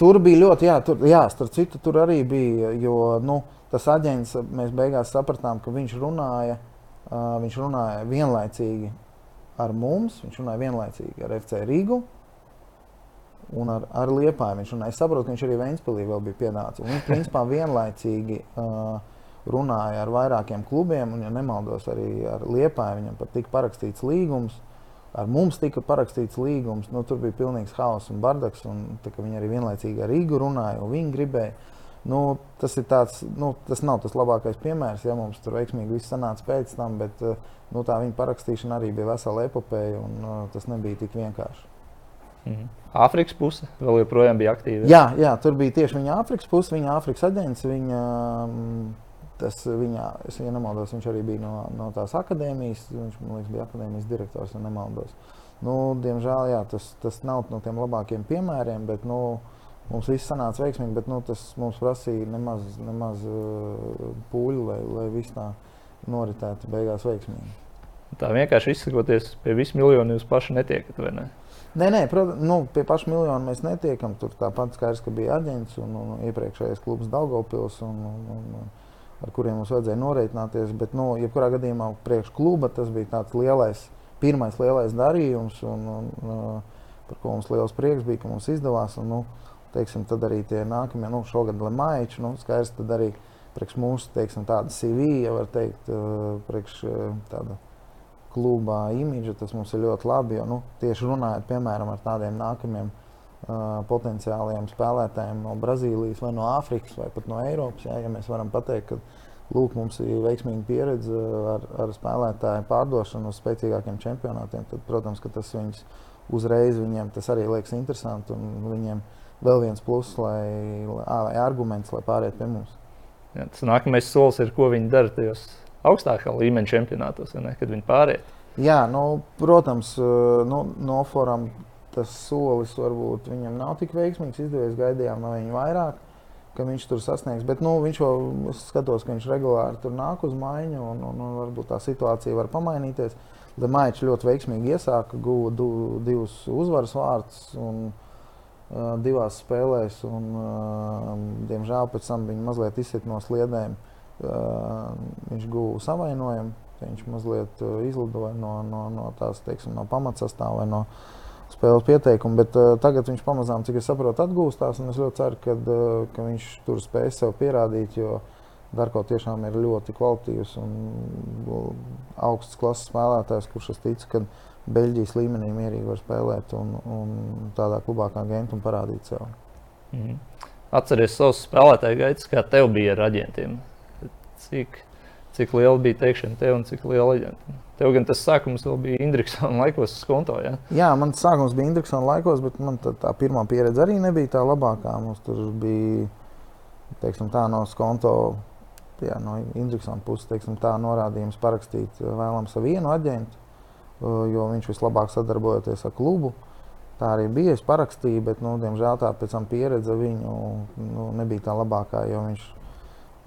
Tur bija ļoti, jā, tur, jā, starp citu, tur arī bija, jo, nu, tas aģents, mēs beigās sapratām, ka viņš runāja, uh, viņš runāja vienlaicīgi ar mums, viņš runāja vienlaicīgi ar FC Rīgu. Un ar, ar Liepāju viņš runāja. Es saprotu, ka viņš arī Vēnspīlī vēl bija pienācis. Viņš principā vienlaicīgi uh, runāja ar vairākiem klubiem, un, ja nemaldos, arī ar Liepāju viņam pat tika parakstīts līgums. Ar mums tika parakstīts līgums, nu, tur bija pilnīgs haoss un bardaks. Un, viņi arī vienlaicīgi ar Rīgu runāja, un viņi gribēja. Nu, tas, tāds, nu, tas nav tas labākais piemērs, ja mums tur veiksmīgi viss sanāca pēc tam, bet uh, nu, tā viņa parakstīšana arī bija vesela epopeja, un uh, tas nebija tik vienkārši. Mhm. Āfrikas puse vēl joprojām bija aktīva. Jā, jā, tur bija tieši viņa Āfrikas puse, viņa Āfrikas aģents. Viņa, mm, tas, viņa, es ja nemaldos, viņš arī bija no, no tās akadēmijas. Viņš liekas, bija akadēmijas direktors, ja nemaldos. Nu, diemžēl jā, tas, tas nav no tiem labākiem piemēriem, bet nu, mums viss sanāca veiksmīgi. Bet, nu, tas mums prasīja nemaz, nemaz uh, pūļu, lai, lai viss tā noritētu beigās veiksmīgi. Tā vienkārši izsakoties, pie visu miljonu jūs paši netiekat, vai ne? Nē, nē protams, nu, pie paša miljona mēs netiekam. Tur tāpat skaidrs, ka bija aģents un, un iepriekšējais klubs Daugopils, un, un, un, ar kuriem mums vajadzēja noreikināties. Bet, nu, jebkurā gadījumā priekš kluba tas bija tāds lielais, pirmais lielais darījums, un, un, un, par ko mums liels prieks bija, ka mums izdevās. Un, nu, teiksim, tad arī tie nākamie, nu, šogad Lemaičs, nu, skaidrs, tad arī priekš mūsu teiksim, tāda CV, ja var teikt, priekš tāda klubā imidža, tas mums ir ļoti labi. Jo, nu, tieši runājot piemēram ar tādiem nākamiem potenciāliem spēlētājiem no Brazīlijas, vai no Āfrikas, vai pat no Eiropas, jā, ja mēs varam pateikt, ka lūk, mums ir veiksmīga pieredze ar, ar spēlētāju pārdošanu uz spēcīgākiem čempionātiem, tad, protams, tas viņus uzreiz viņiem tas arī liekas interesanti. Viņiem vēl viens pluss, lai, lai arguments, lai pāriet pie mums. Jā, tas nākamais solis ir, ko viņi dara tajos augstākā līmeņa čempionātos, ne, kad viņi pāriet. Jā, nu, protams, nu, no forum tas solis varbūt viņam nav tik veiksmīgs. Izdevies gaidījām no viņa vairāk, viņš tur sasniegs. Bet nu, viņš jau skatos, ka viņš regulāri nāk uz maiņu, un, un, un varbūt tā situācija var pamainīties. Lemaičs ļoti veiksmīgi iesāka, guva divus uzvaras vārdus divās spēlēs. Un, diemžēl pēc tam viņa mazliet izsit no sliedēm. Viņš guva savainojumu, viņš mazliet izlidoja no, no, no tās teiksim, no pamatsastāvā no spēles pieteikuma. Bet uh, tagad viņš pamazām, cik es saprotu, atgūstās. Es ļoti ceru, ka, uh, ka viņš tur spēs sev pierādīt. Jo Darko tiešām ir ļoti kvalitīvs un augsts klases spēlētājs, kurš es ticu, ka Beļģijas līmenī mierīgi var spēlēt un, un tādā klubā kā Genta un parādīt sev. Mm. Atcerieties savus spēlētāju gaitas, kā tev bija ar aģentiem. Cik, cik liela bija teikšana tev un cik liela aģenta? Tev gan tas sākums bija Indriksona laikos konto, ja? Jā, man sākums bija Indriksona laikos, bet man tā, tā pirmā pieredze arī nebija tā labākā. Mums tur bija, teiksim tā, no skonto, jā, no Indriksona puses, teiksim tā, norādījums parakstīt vēlams ar vienu aģentu jo viņš vislabāk sadarbojoties ar klubu. Tā arī bija. Es parakstīju, bet, nu, diemžēl, tā pēc tam pieredze viņu nu, nebija tā labākā. Jo viņš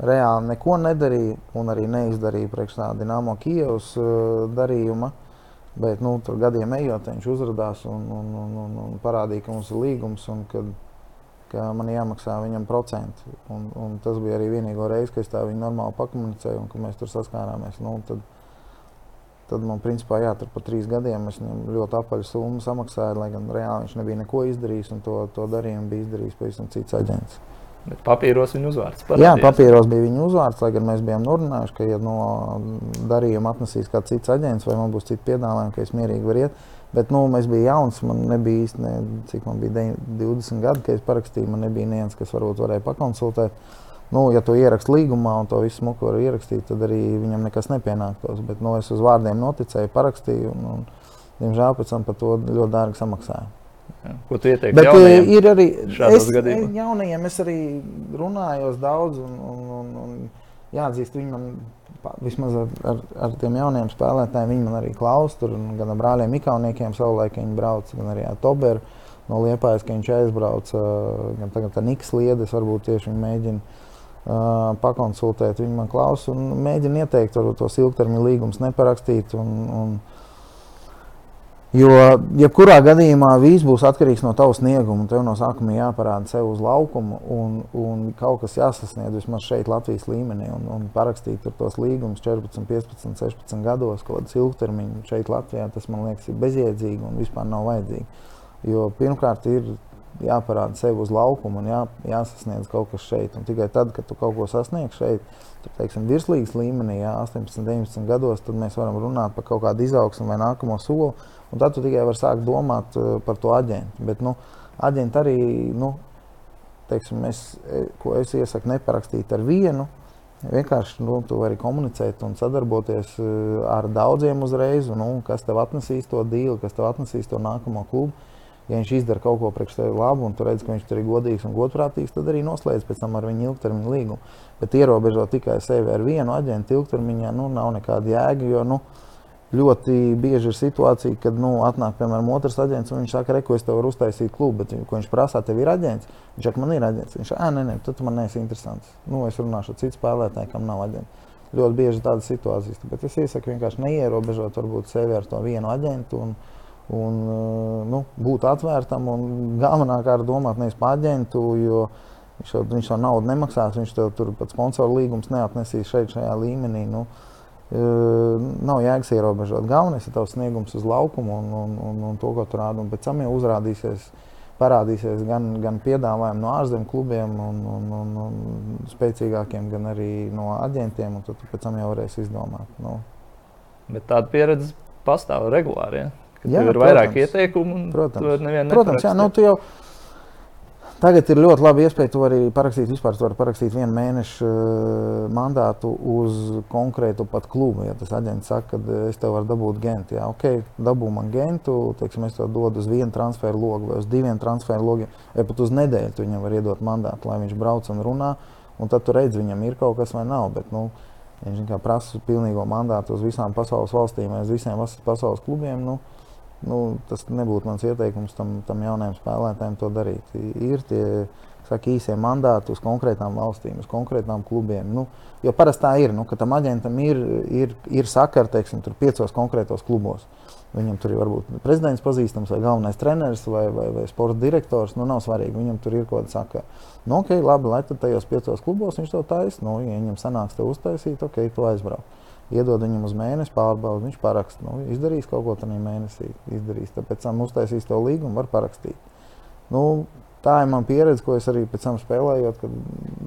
reāli neko nedarīja un arī neizdarīja priekš tā Dienāmo Kijavas darījuma. Bet nu, tur gadiem ejot, viņš uzrādījās un, un, un, un, un parādīja, ka mums ir līgums un kad, ka man jāmaksā viņam procenti. Un, un tas bija arī vienīgā reize, kad es tā viņu normāli pakomunicēju un ka mēs tur saskārāmies. Nu, tad, Tad man, principā, jā, tur pa trīs gadiem es viņam ļoti apaļu summu samaksāju, lai gan reāli viņš nebija neko izdarījis, un to, to darījumu bija izdarījis pavisam cits aģents. Bet papīros viņa uzvārds parādījās. Jā, papīros bija viņa uzvārds, lai gan mēs bijām norunājuši, ka, ja no darījuma atnesīs kāds cits aģents vai man būs cits piedāvājums, ka es mierīgi varu iet, Bet nu, es biju jauns, man nebija īsti, ne, cik man bija 20 gadi, kad es parakstīju. Man nebija neviens, kas varbūt varēja pakonsultēt. Nu, ja to ierakstu līgumā un to visu smuku var ierakstīt, tad arī viņam nekas nepienāktos. Bet nu, es uz vārdiem noticēju, parakstīju un, un diemžēl pēc tam par to ļoti dārgi samaksāju. Jā. Ko tu ieteiktu? Bet jaunajiem ir arī es, gadījumos? jaunajiem, es arī runāju daudz, un, un, un, un jāatzīst, viņi man vismaz ar, ar, ar tiem jauniem spēlētājiem, viņi man arī klaus. Tur, un gan ar brāļiem Mikauniekiem savulaik viņi brauc, gan arī ar Toberu no Liepājas, ka viņš aizbrauca, gan tagad ar Niks Liedes, varbūt tieši viņi mēģina uh, pakonsultēt. Viņi man klausa un mēģina ieteikt, varbūt tos ilgtermiņa līgumus neparakstīt. Un, un, Jo, jebkurā gadījumā viss būs atkarīgs no tavas snieguma. Tev no sākuma jāparāda sev uz laukuma, un, un kaut kas jāsasniedz vismaz šeit, Latvijas līmenī. Un, un parakstīt tos līgumus 14, 15, 16 gados, kaut kādas ilgtermiņa šeit, Latvijā, tas man liekas, ir bezjēdzīgi un vispār nav vajadzīgi. Jo pirmkārt ir jāparāda sev uz laukuma un jā, jāsasniedz kaut kas šeit. Un tikai tad, kad tu kaut ko sasniegsi šeit, tur, teiksim, virslīgas līmenī, jā, 18, 19 gados, tad mēs varam runāt par kaut kādu izaugsmu vai nākamo soli. Un tad tu tikai vari sākt domāt uh, par to aģentu. Bet nu, aģenti arī, nu, teiksim, es, e, ko es iesaku, neparakstīt ar vienu. Vienkārši nu, tu vari komunicēt un sadarboties uh, ar daudziem uzreiz, un, nu, kas tev atnesīs to dīlu, kas tev atnesīs to nākamo klubu. Ja viņš izdara kaut ko priekš tevis labu, un tu redz, ka viņš tur ir godīgs un godprātīgs, tad arī noslēdz pēc tam ar viņu ilgtermiņa līgumu. Bet ierobežot tikai sevi ar vienu aģentu ilgtermiņā, nu, nav nekāda jēga. Jo, nu, ļoti bieži ir situācija, kad nu, atnāk piemēram otrs aģents un viņš saka, ko es tev varu uztaisīt klubu, bet ko viņš prasa, tev ir aģents. Viņš saka, man ir aģents. Viņš saka, nē, nē, tad tu man neesi interesants. Nu, es runāšu ar citu spēlētāju, kam nav aģents. Ļoti bieži ir tādas situācijas, bet es iesaku vienkārši neierobežot varbūt sevi ar to vienu aģentu. Un, un nu, būt atvērtam un galvenā kārta domāt nevis par aģentu, jo viņš jau, viņš jau naudu nemaksās, viņš tev tur pat sponsoru līgums neatnesīs šeit, šajā līmenī. Nu, nav jēgas ierobežot. Galvenais ir tavs sniegums uz laukumu un, un, un, un to, ko tu rādi. Un pēc tam jau uzrādīsies, parādīsies gan, gan piedāvājumi no ārzemju klubiem, un, un, un, un spēcīgākiem, gan arī no aģentiem. Tad tu pēc tam jau varēsi izdomāt. Nu, Bet tāda pieredze pastāv regulāri. Ja? Kad Jā, ir vairāk protams. ieteikumu, un Protams. Protams, jā, nu, tu jau tagad ir ļoti labi iespēja. Tu vari parakstīt, vispār tu vari parakstīt vienu mēnešu eh, mandātu uz konkrētu pat klubu. Ja tas aģents saka, ka es tev varu dabūt gentu, jā, ok, dabū man gentu, teiksim, es tev dodu uz vienu transferu logu vai uz diviem transferu logiem, vai pat uz nedēļu viņam var iedot mandātu, lai viņš brauc un runā. Un tad tu redzi, viņam ir kaut kas vai nav. Bet, nu, viņš prasa pilnīgo mandātu uz visām pasaules valstīm uz visiem pasaules klubiem. Nu, nu, tas nebūtu mans ieteikums tam, tam jaunajam spēlētājam to darīt. Ir tie saka, īsie mandāti uz konkrētām valstīm, uz konkrētām klubiem. Nu, jo parasti tā ir, nu, ka tam aģentam ir, ir, ir sakara teiksim, piecos konkrētos klubos. Viņam tur ir varbūt prezidents pazīstams, vai galvenais treneris, vai, vai, vai sporta direktors. Nu, nav svarīgi, viņam tur ir kaut kāda sakara. Nu, ok, labi, lai tad tajos piecos klubos viņš to taisa. Nu, ja viņam sanāks te uztaisīt, ok, tu aizbrauc iedod viņam uz mēnesi pārbaudi, viņš paraksta. Nu, izdarīs kaut ko tādā mēnesī, izdarīs. Tad pēc tam uztaisīs to līgumu, var parakstīt. Nu, tā ir mana pieredze, ko es arī pēc tam spēlēju.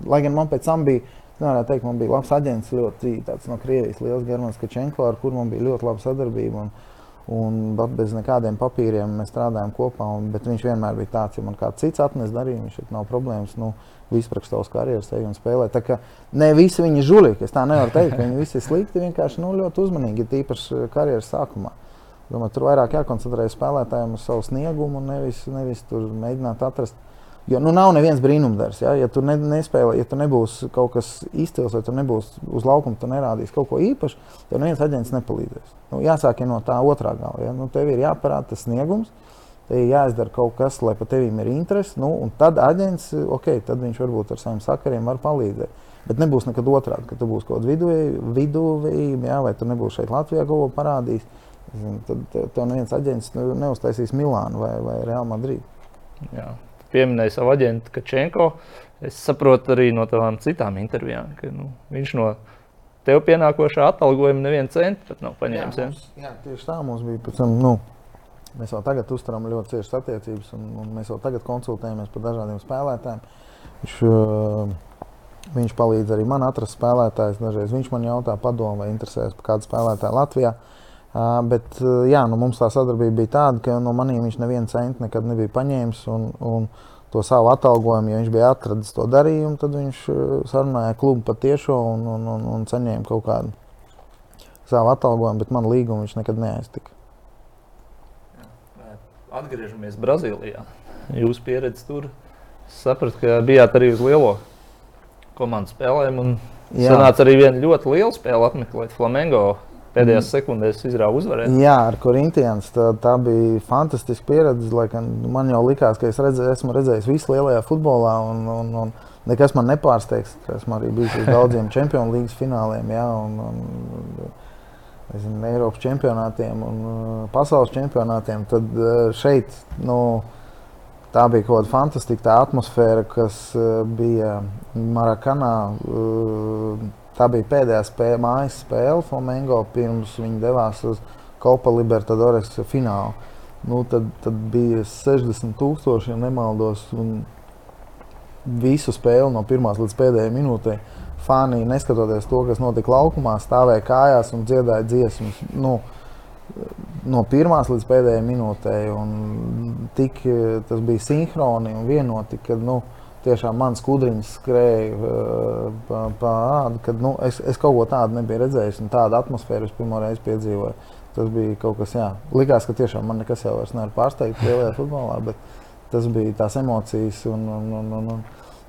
Lai gan man pēc tam bija, nevarētu teikt, man bija labs aģents, ļoti tāds no Krievijas, liels Germans Kačenko, ar kur man bija ļoti laba sadarbība. Un, Un bez nekādiem papīriem mēs strādājām kopā. Un, viņš vienmēr bija tāds, ja man kāds cits atnes darījumu, šeit nav problēmas. Nu, Vispār savas karjeras ej un spēlē. Tā kā ne visi viņi ir žulīgi. Es tā nevaru teikt, ka viņi visi ir slikti. Vienkārši nu, ļoti uzmanīgi, tīpaši karjeras sākumā. Domāju, tur vairāk jākoncentrējas spēlētājiem uz savu sniegumu, nevis, nevis tur mēģināt atrast. Jo nu, nav neviens brīnumdarbs. Ja? ja tu ne, nespēlē, ja tu nebūsi kaut kas izcils, vai tu nebūsi uz laukuma, tu nerādīsi kaut ko īpašu, tad neviens aģents nepalīdzēs. Nu, jāsāk ja no tā otrā gala. Ja? Nu, tev ir jāparāda tas sniegums, tev ir jāizdara kaut kas, lai par tevīm ir interesi. Nu, tad aģents, ok, tad viņš varbūt ar saviem sakariem var palīdzēt. Bet nebūs nekad otrādi, ka tu būsi kaut kāda viduvējība, ja? vai tu nebūsi šeit Latvijā kaut ko parādījis. Tad tev neviens aģents neuztaisīs Milānu vai, vai Real Madrid. Jā. Pieminēja savu aģentu Kačenko. Es saprotu arī no tavām citām intervijām, ka nu, viņš no tev pienākošā atalgojuma nevienu centu pat nav paņēmis. Ja? mums, jā, tieši tā mums bija. Pēc tam, nu, mēs jau tagad uzturam ļoti ciešas attiecības, un, un mēs jau tagad konsultējamies par dažādiem spēlētājiem. Viņš, uh, viņš palīdz arī man atrast spēlētājus. Dažreiz viņš man jautā, padomu, vai interesēs par kādu spēlētāju Latvijā. Uh, bet jā, nu, mums tā sadarbība bija tāda, ka no maniem viņš nevienu centu nekad nebija paņēmis. Un, un to savu atalgojumu, ja viņš bija atradis to darījumu, tad viņš sarunāja klubu patiešo un, un, un, un saņēma kaut kādu savu atalgojumu, bet man līgumu viņš nekad neaiztika. Atgriežamies Brazīlijā. Jūsu pieredze tur sapratu, ka bijāt arī uz lielo komandu spēlēm. Jā. Sanāca arī viena ļoti liela spēle apmeklēt Flamengo. Pēdējās mm. sekundēs izrāva uzvarēt. Jā, ar Corinthians tā, tā bija fantastiska pieredze. Laikam, man jau likās, ka es redzē, esmu redzējis visu lielajā futbolā. Un, un, un nekas man nepārsteigs. Esmu arī bijis uz daudziem <laughs> Champions League fināliem. Jā, un, un, nezinu, Eiropas čempionātiem un uh, pasaules čempionātiem, tad uh, šeit nu, tā bija kaut kāda fantastiska atmosfēra, kas uh, bija Marakanā. Tā bija pēdējā spēle, mājas spēle Flamengo pirms viņi devās uz Copa Libertadores finālu. Nu, tad, tad bija 60,000, ja nemaldos, visu spēli no pirmās līdz pēdējai minūtei fani, neskatoties to, kas notika laukumā, stāvēja kājās un dziedāja dziesmas. Nu, no pirmās līdz pēdējai minūtei. Tik, tas bija sinhroni un vienoti, kad nu, tiešām mans kudriņš skrēja pa ādu, kad nu, es, es kaut ko tādu nebiju redzējis un tādu atmosfēru es pirmo reizi piedzīvoju. Tas bija kaut kas, jā, likās, ka tiešām man nekas jau nevar pārsteigt lielajā futbolā, bet tas bija tās emocijas un, un, un, un, un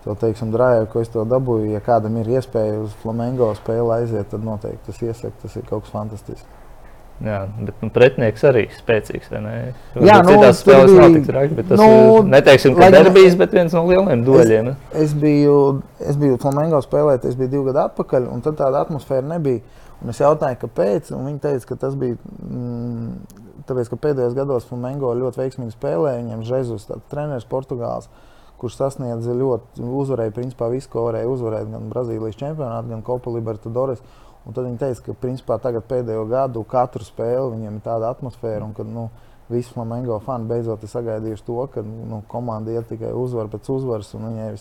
to teiksim, drāju, ko es to dabūju. Ja kādam ir iespēja uz flamengo spēli aiziet, tad noteikti tas iesaka, tas ir kaut kas fantastisks. Jā, bet nu, pretinieks arī spēcīgs. Jā, nu, tās spēles bija, nav tik traki, bet tas nu, ir, neteiksim, ka derbijs, bet viens no lielajiem dueļiem. Es, es, biju, es biju Flamengo spēlēt, es biju divu gadu atpakaļ, un tad tāda atmosfēra nebija. Un es jautāju, kāpēc, un viņi teica, ka tas bija mm, tāpēc, ka pēdējos gados Flamengo ļoti veiksmīgi spēlēja, viņam Žezus, treneris Portugāls. Kurš sasniedza ļoti, uzvarēja principā visu, ko varēja uzvarēt, gan Brazīlijas čempionātā, gan Copa Libertadores. Un tad viņi teica, ka principā tagad pēdējo gadu katru spēli viņiem ir tāda atmosfēra, un ka nu, visi Flamengo fani beidzot ir sagaidījuši to, ka nu, komanda iet tikai uzvaru pēc uzvaras.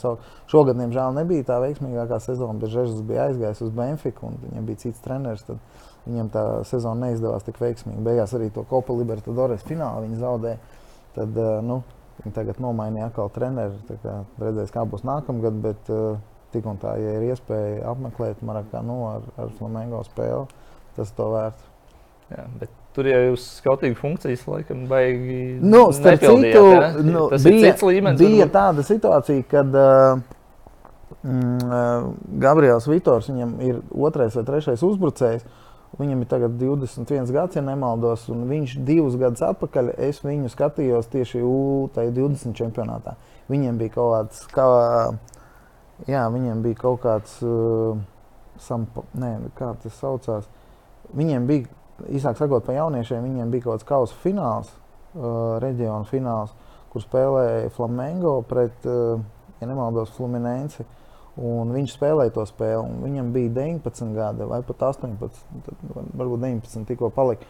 Savu... Šogad, diemžēl, nebija tā veiksmīgākā sezona, bet Žēzus bija aizgājis uz Benfiku, un viņam bija cits treneris. Tad viņam tā sezona neizdevās tik veiksmīgi. Beigās arī to Copa Libertadores finālu viņi zaudēja. Tad, uh, nu, Viņi tagad nomainīja atkal treneri. Redzēs, kā būs nākamgad, bet uh, tik un tā, ja ir iespēja apmeklēt Marakanu ar, ar Flamengo spēli, tas to vērts. Jā, bet tur jau jūs skautīgu funkcijas laikam baigi nu, citu, ja? nu, tas bija, ir līmenis. Bija varbūt. tāda situācija, kad uh, mm, Gabriels Vitors, viņam ir otrais vai trešais uzbrucējs, uh, Viņam ir tagad 21 gads, ja nemaldos, un viņš divus gadus atpakaļ es viņu skatījos tieši U20 čempionātā. Viņiem bija kaut kāds, kā, jā, viņiem bija kaut kāds, uh, sampa, nē, kā tas saucās. Viņiem bija, īsāk sakot, pa jauniešiem, viņiem bija kaut kāds kausa fināls, uh, reģiona fināls, kur spēlēja Flamengo pret, uh, ja nemaldos, Fluminense. Uh, Un viņš spēlēja to spēli. Viņam bija 19 gadi, vai pat 18, tad, varbūt 19, tikko palika.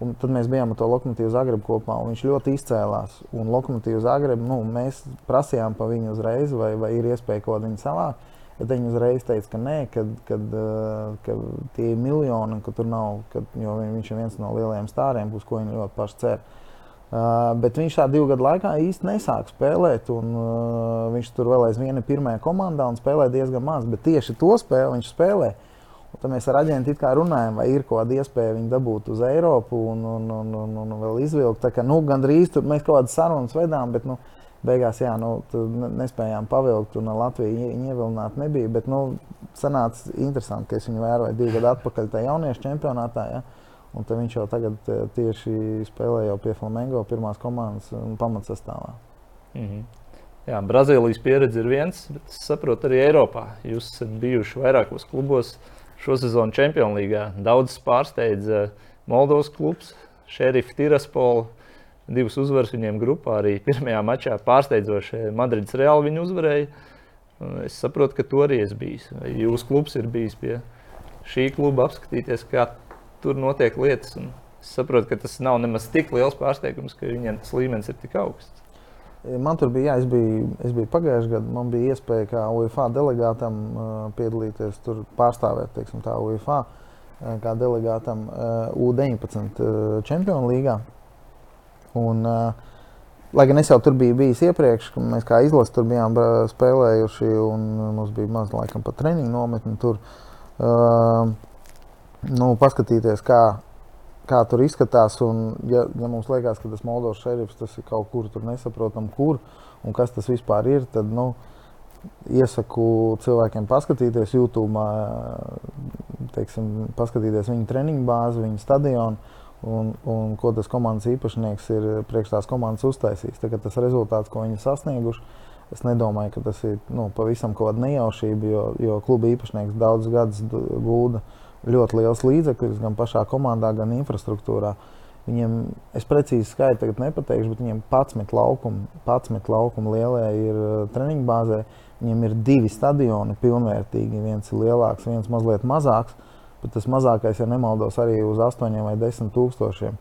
Un tad mēs bijām ar to lokomotīvu Zagrebu kopā, un viņš ļoti izcēlās. Un lokomotīvu Zagrebu nu, mēs prasījām pa viņu uzreiz, vai, vai ir iespēja kaut ko viņu savākt. Bet viņi uzreiz teica, ka nē, kad, kad, ka tie ir miljoni, ka tur nav, kad, jo viņš ir viens no lielajiem stāriem, uz ko viņi ļoti paši cer. Uh, bet viņš tā divu gadu laikā īsti nesāka spēlēt. Un, uh, viņš tur vēl aizvien ir pirmajā komandā un spēlē diezgan maz. Bet tieši to spēli viņš spēlē. Tad mēs ar aģentu runājam, vai ir kāda iespēja viņu dabūt uz Eiropu un, un, un, un, un vēl izvilkt. Tā kā nu, gandrīz tur mēs kaut kādas sarunas vedām, bet nu, beigās jā, nu, nespējām pavilkt un Latviju ievilināt nebija. Bet nu, sanāca interesanti, ka es viņu vēroju divu gadu atpakaļ tajā jauniešu čempionātā. Ja? Un viņš jau tagad tieši spēlē jau pie Flamengo pirmās komandas pamatsastāvā. Mm -hmm. Jā, Brazīlijas pieredze ir viens, bet es saprotu arī Eiropā. Jūs esat bijuši vairākos klubos šo sezonu Champions League. Daudz pārsteidza Moldovas klubs, Šerifs Tiraspola. Divas uzvaras viņiem grupā arī pirmajā mačā pārsteidzoši Madrids Reāli viņu uzvarēja. Es saprotu, ka to arī es biju. Jūsu klubs ir bijis pie šī kluba apskatīties, kā tur notiek lietas. Es saprotu, ka tas nav nemaz tik liels pārsteigums, ka viņiem tas līmenis ir tik augsts. Man tur bija, jā, es biju, es biju pagājušajā gadā, man bija iespēja kā UEFA delegātam uh, piedalīties, tur pārstāvēt teiksim, tā, UEFA. kā delegātam U-19 Čempionu līgā. Un, lai gan es jau tur biju bijis iepriekš, kad mēs kā izlase tur bijām spēlējuši, un mums bija maz laikam pat treniņu nometni tur. Nu, paskatīties, kā, kā tur izskatās. Un, ja, ja mums liekas, ka tas Moldovas šerifs tas ir kaut kur nesaprotam, kur un kas tas vispār ir, tad nu, iesaku cilvēkiem paskatīties YouTube, teiksim, paskatīties viņu treniņu bāzi, viņu stadionu. Un, un ko tas komandas īpašnieks ir priekš tās komandas uztaisījis. Tagad tas rezultāts, ko viņi ir sasnieguši, es nedomāju, ka tas ir nu, pavisam kaut kāda nejaušība, jo, jo kluba īpašnieks daudzus gadus gūda ļoti liels līdzekļus gan pašā komandā, gan infrastruktūrā. Viņiem, es precīzi skaitu tagad nepateikšu, bet viņiem 11 laukumi, 11 laukumi lielie ir treniņu bāzē. Viņiem ir divi stadioni pilnvērtīgi. Viens ir lielāks, viens mazliet mazāks. Bet tas mazākais, ja nemaldos, arī uz 8 vai 10 tūkstošiem,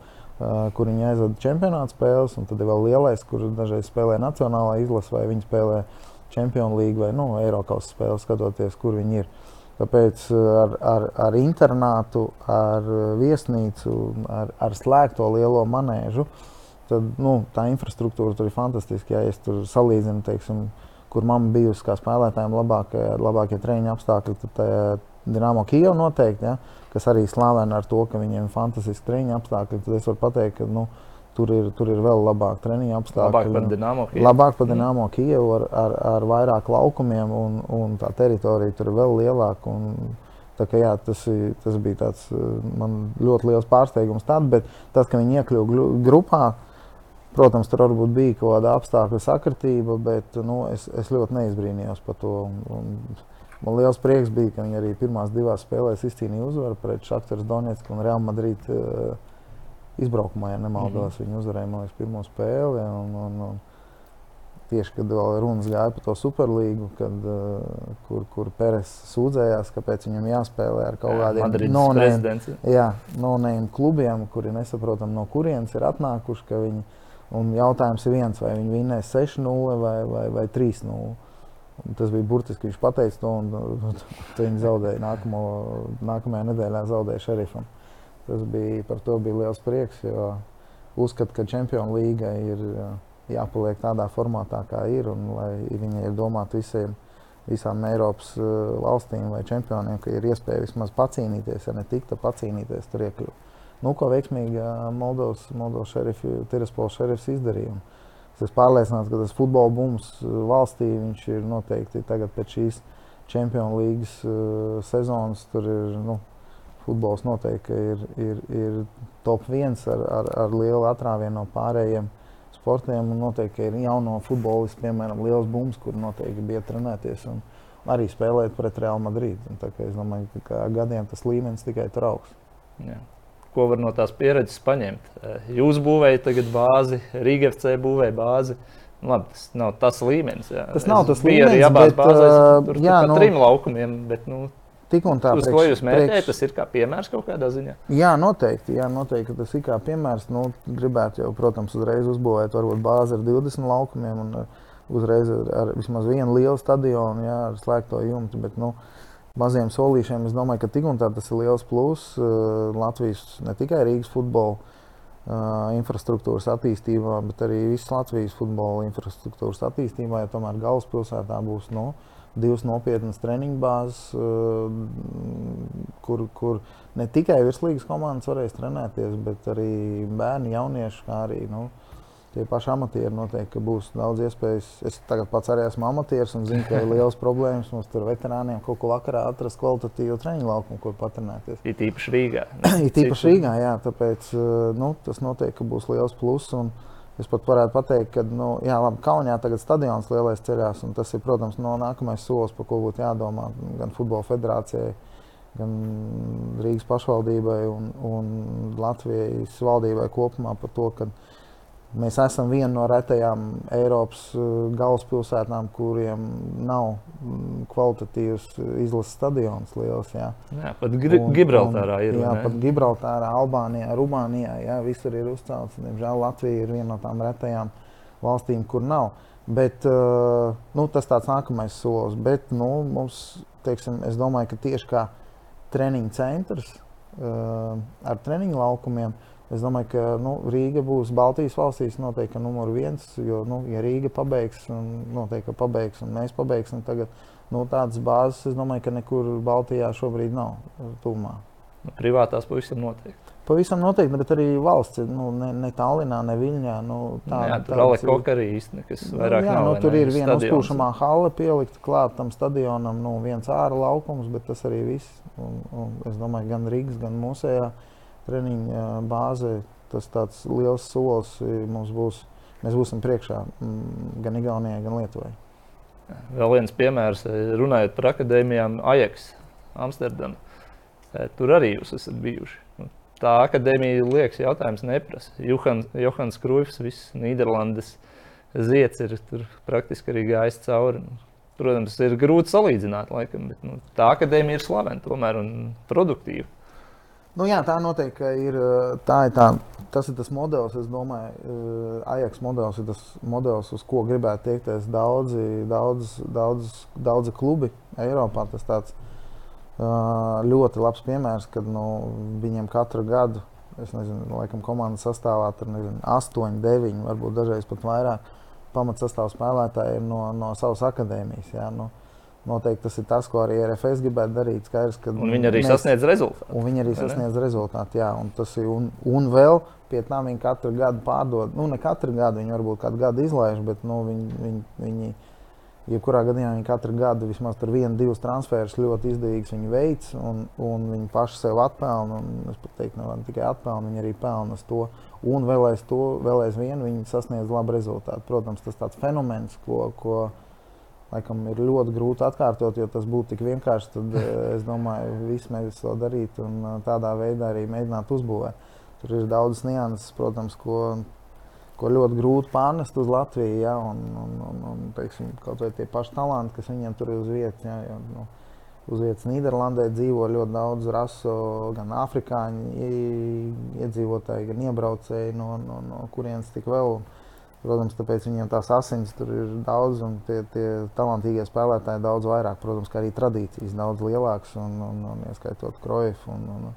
kur viņi aizvada čempionāta spēles. Un tad ir vēl lielais, kur dažreiz spēlē nacionālā izlase, vai viņi spēlē Champions League vai nu, Eiropas spēles, skatoties, kur viņi ir. Tāpēc ar, ar, ar internātu, ar viesnīcu, ar, ar slēgto lielo manēžu, tad nu, tā infrastruktūra tur ir fantastiska. Ja es tur salīdzinu, teiksim, kur man bijusi kā spēlētājiem labākie, labākie treniņa apstākļi, tad Dienāmo Kijevu noteikti, ja, kas arī slavena ar to, ka viņiem ir fantastiski treniņa apstākļi. Tad es varu pateikt, ka nu, tur, ir, tur ir vēl labāk treniņa apstākļi. Labāk par Dienāmo Kijevu. Labāk par Dienāmo Kijevu ar, ar, ar vairāk laukumiem un, un tā teritorija tur ir vēl lielāka. Un, kā, jā, tas, tas bija tāds, man ļoti liels pārsteigums. Tad, bet tas, ka viņi iekļuva grupā, Protams, tur varbūt bija kaut kāda apstākļu sakritība, bet nu, es, es ļoti neizbrīnījos par to. Un, un man liels prieks bija, ka viņi arī pirmās divās spēlēs izcīnīja uzvaru pret Šaktaru Donetsku un Real Madrid uh, izbraukumā, ja nemaldos. Mm -hmm. Viņi uzvarēja liekas pirmo spēli. Un, un, un, tieši kad vēl runas gāja par to superlīgu, kad, uh, kur, kur Pēters sūdzējās, kāpēc viņam jāspēlē ar kaut kādiem no-name klubiem, kuri nesaprotam, no kurienes ir atnākuši. Viņi, Un jautājums ir viens, vai viņi vinnēs 6-0 vai, vai, vai 3-0. Tas bija burtiski, viņš pateica to, <laughs> un, un viņi zaudēja nākamo, nākamajā nedēļā zaudēja šerifam. Tas bija, par to bija liels prieks, jo uzskatu, ka Čempionu līga ir jāpaliek tādā formātā, kā ir, un lai viņi ir domāti visiem, visām Eiropas valstīm vai čempioniem, ka ir iespēja vismaz pacīnīties, ja ne tikta pacīnīties, tur iekļūt nu, ko veiksmīgi Moldovas, Moldovas šerifi, Tiraspols šerifs izdarīja. Es pārliecināts, ka tas futbola bums valstī ir noteikti tagad pēc šīs League uh, sezonas. Tur ir nu, futbols noteikti ir, ir, ir top viens ar, ar, ar lielu atrāvienu no pārējiem sportiem. Un noteikti ir jauno futbolistu, piemēram, liels bums, kur noteikti bija trenēties. Un, arī spēlēt pret Real Madrid. Es domāju, ka gadiem tas līmenis tikai tur augsts. Yeah ko var no tās pieredzes paņemt. Eh, jūs būvējat tagad bāzi, Rīga FC būvēja bāzi. Nu, labi, tas nav tas līmenis. Jā. Tas nav tas līmenis. Arī abās bāzēs tur jā, nu, trim laukumiem. Bet, nu, Tik un tā. Uz priekš, ko jūs mērķējat? Tas ir kā piemērs kaut kādā ziņā. Jā, noteikti. Jā, noteikti tas ir kā piemērs. Nu, gribētu jau, protams, uzreiz uzbūvēt varbūt bāzi ar 20 laukumiem un uzreiz ar, ar vismaz vienu lielu stadionu, jā, ar slēgto jumtu. Bet, nu, maziem solīšiem. Es domāju, ka tik un tā tas ir liels pluss uh, Latvijas, ne tikai Rīgas futbola uh, infrastruktūras attīstībā, bet arī visas Latvijas futbola infrastruktūras attīstībā. Ja tomēr galvaspilsētā būs nu, divas nopietnas treniņu bāzes, uh, kur, kur ne tikai virslīgas komandas varēs trenēties, bet arī bērni, jaunieši, kā arī. Nu, tie paši amatieri noteikti būs daudz iespējas. Es tagad pats arī esmu amatieris un zinu, ka ir liels <laughs> problēmas mums tur veterāniem kaut ko vakarā atrast kvalitatīvu treniņu laukumu, kur patrenēties. It īpaši Rīgā. <clears throat> It īpaši Rīgā, jā, tāpēc eh, nu, tas noteikti būs liels pluss. Es pat varētu pateikt, ka nu, jā, labi, Kaunijā tagad stadions lielais ceļās, un tas ir, protams, no nākamais solis, par ko būtu jādomā gan Futbola federācijai, gan Rīgas pašvaldībai un, un Latvijas valdībai kopumā par to, ka Mēs esam viena no retajām Eiropas uh, galvaspilsētām, kuriem nav mm, kvalitatīvs izlases stadions. Liels, jā. jā, pat Gibraltārā ir. Jā, ne? pat Gibraltārā, Albānijā, Rumānijā. Jā, visur ir uzcelts. Diemžēl Latvija ir viena no tām retajām valstīm, kur nav. Bet, uh, nu, tas ir nākamais solis. Bet, nu, mums, teiksim, es domāju, ka tieši kā treniņa centrs uh, ar treniņu laukumiem. Es domāju, ka nu, Rīga būs Baltijas valstīs noteikti numur viens. Jo, nu, ja Rīga pabeigs, un noteikti pabeigs, un mēs pabeigsim tagad, nu, tādas bāzes, es domāju, ka nekur Baltijā šobrīd nav tūmā. Nu, privātās pavisam noteikti. Pavisam noteikti, bet arī valsts, nu, ne, ne Tallinā, ne Viļņā. Nu, tā, jā, tur ir arī kaut kas nu, vairāk. Jā, nav, nu, tur ne, ir viena stadions. uzpūšamā hala pielikta klāt tam stadionam, nu, viens ārā laukums, bet tas arī viss. Un, un es domāju, gan Rīgas, gan mūsējā treniņa bāzē tas tāds liels solis mums būs. Mēs būsim priekšā gan Igaunijai, gan Lietuvai. Vēl viens piemērs, runājot par akadēmijām, Ajax, Amsterdama. Tur arī jūs esat bijuši. Tā akadēmija liekas, jautājums neprasa. Johans, Johans Krūfs, viss Nīderlandes zieds ir praktiski arī gājis cauri. Nu, Protams, ir grūti salīdzināt, laikam, bet nu, tā akadēmija ir slavena tomēr un produktīva. Nu, jā, tā noteikti ir. Tā ir tā, tas ir tas modelis, es domāju, Ajax modelis ir tas modelis, uz ko gribētu tiekties daudzi, daudz, daudz, daudzi klubi Eiropā. Tas tāds ļoti labs piemērs, kad nu, viņiem katru gadu, es nezinu, laikam komandas sastāvā tur nezinu, 8, 9, varbūt dažreiz pat vairāk pamatsastāvā spēlētāji no, no savas akadēmijas. Jā, nu, Noteikti tas ir tas, ko arī RFS gribētu darīt. Skaidrs, un viņi arī mēs, sasniedz rezultātu. Un viņi arī sasniedz rezultātu. Jā, un, ir, un, un vēl pie tam viņi katru gadu pārdod. Nu, ne katru gadu, viņi varbūt kādu gadu izlaiž, bet nu, viņi, viņi, viņi, jebkurā gadījumā viņi katru gadu vismaz vienu, divus transferus ļoti izdevīgus viņi veic, un, un viņi paši sev atpelna. Es pat teiktu, ne tikai atpelna, viņi arī pelna to. Un vēl aiz to, vēl aizvien viņi sasniedz labu rezultātu. Protams, tas tāds fenomens, ko. ko laikam ir ļoti grūti atkārtot, jo tas būtu tik vienkārši. Tad <laughs> es domāju, visi mēs to darītu un tādā veidā arī mēģinātu uzbūvēt. Tur ir daudz nianses, protams, ko, ko ļoti grūti pārnest uz Latviju. Ja, un, un, un, un teiksim, kaut vai tie paši talanti, kas viņiem tur ir uz vietas. Ja, jo, nu, uz vietas Nīderlandē dzīvo ļoti daudz rasu, gan afrikāņu iedzīvotāji, gan iebraucēji, no, no, no kurienes tik vēl. Protams, tāpēc viņiem tās asins tur ir daudz, un tie, tie talantīgie spēlētāji daudz vairāk. Protams, kā arī tradīcijas daudz lielākas, un, un, un ieskaitot Kroifu un, un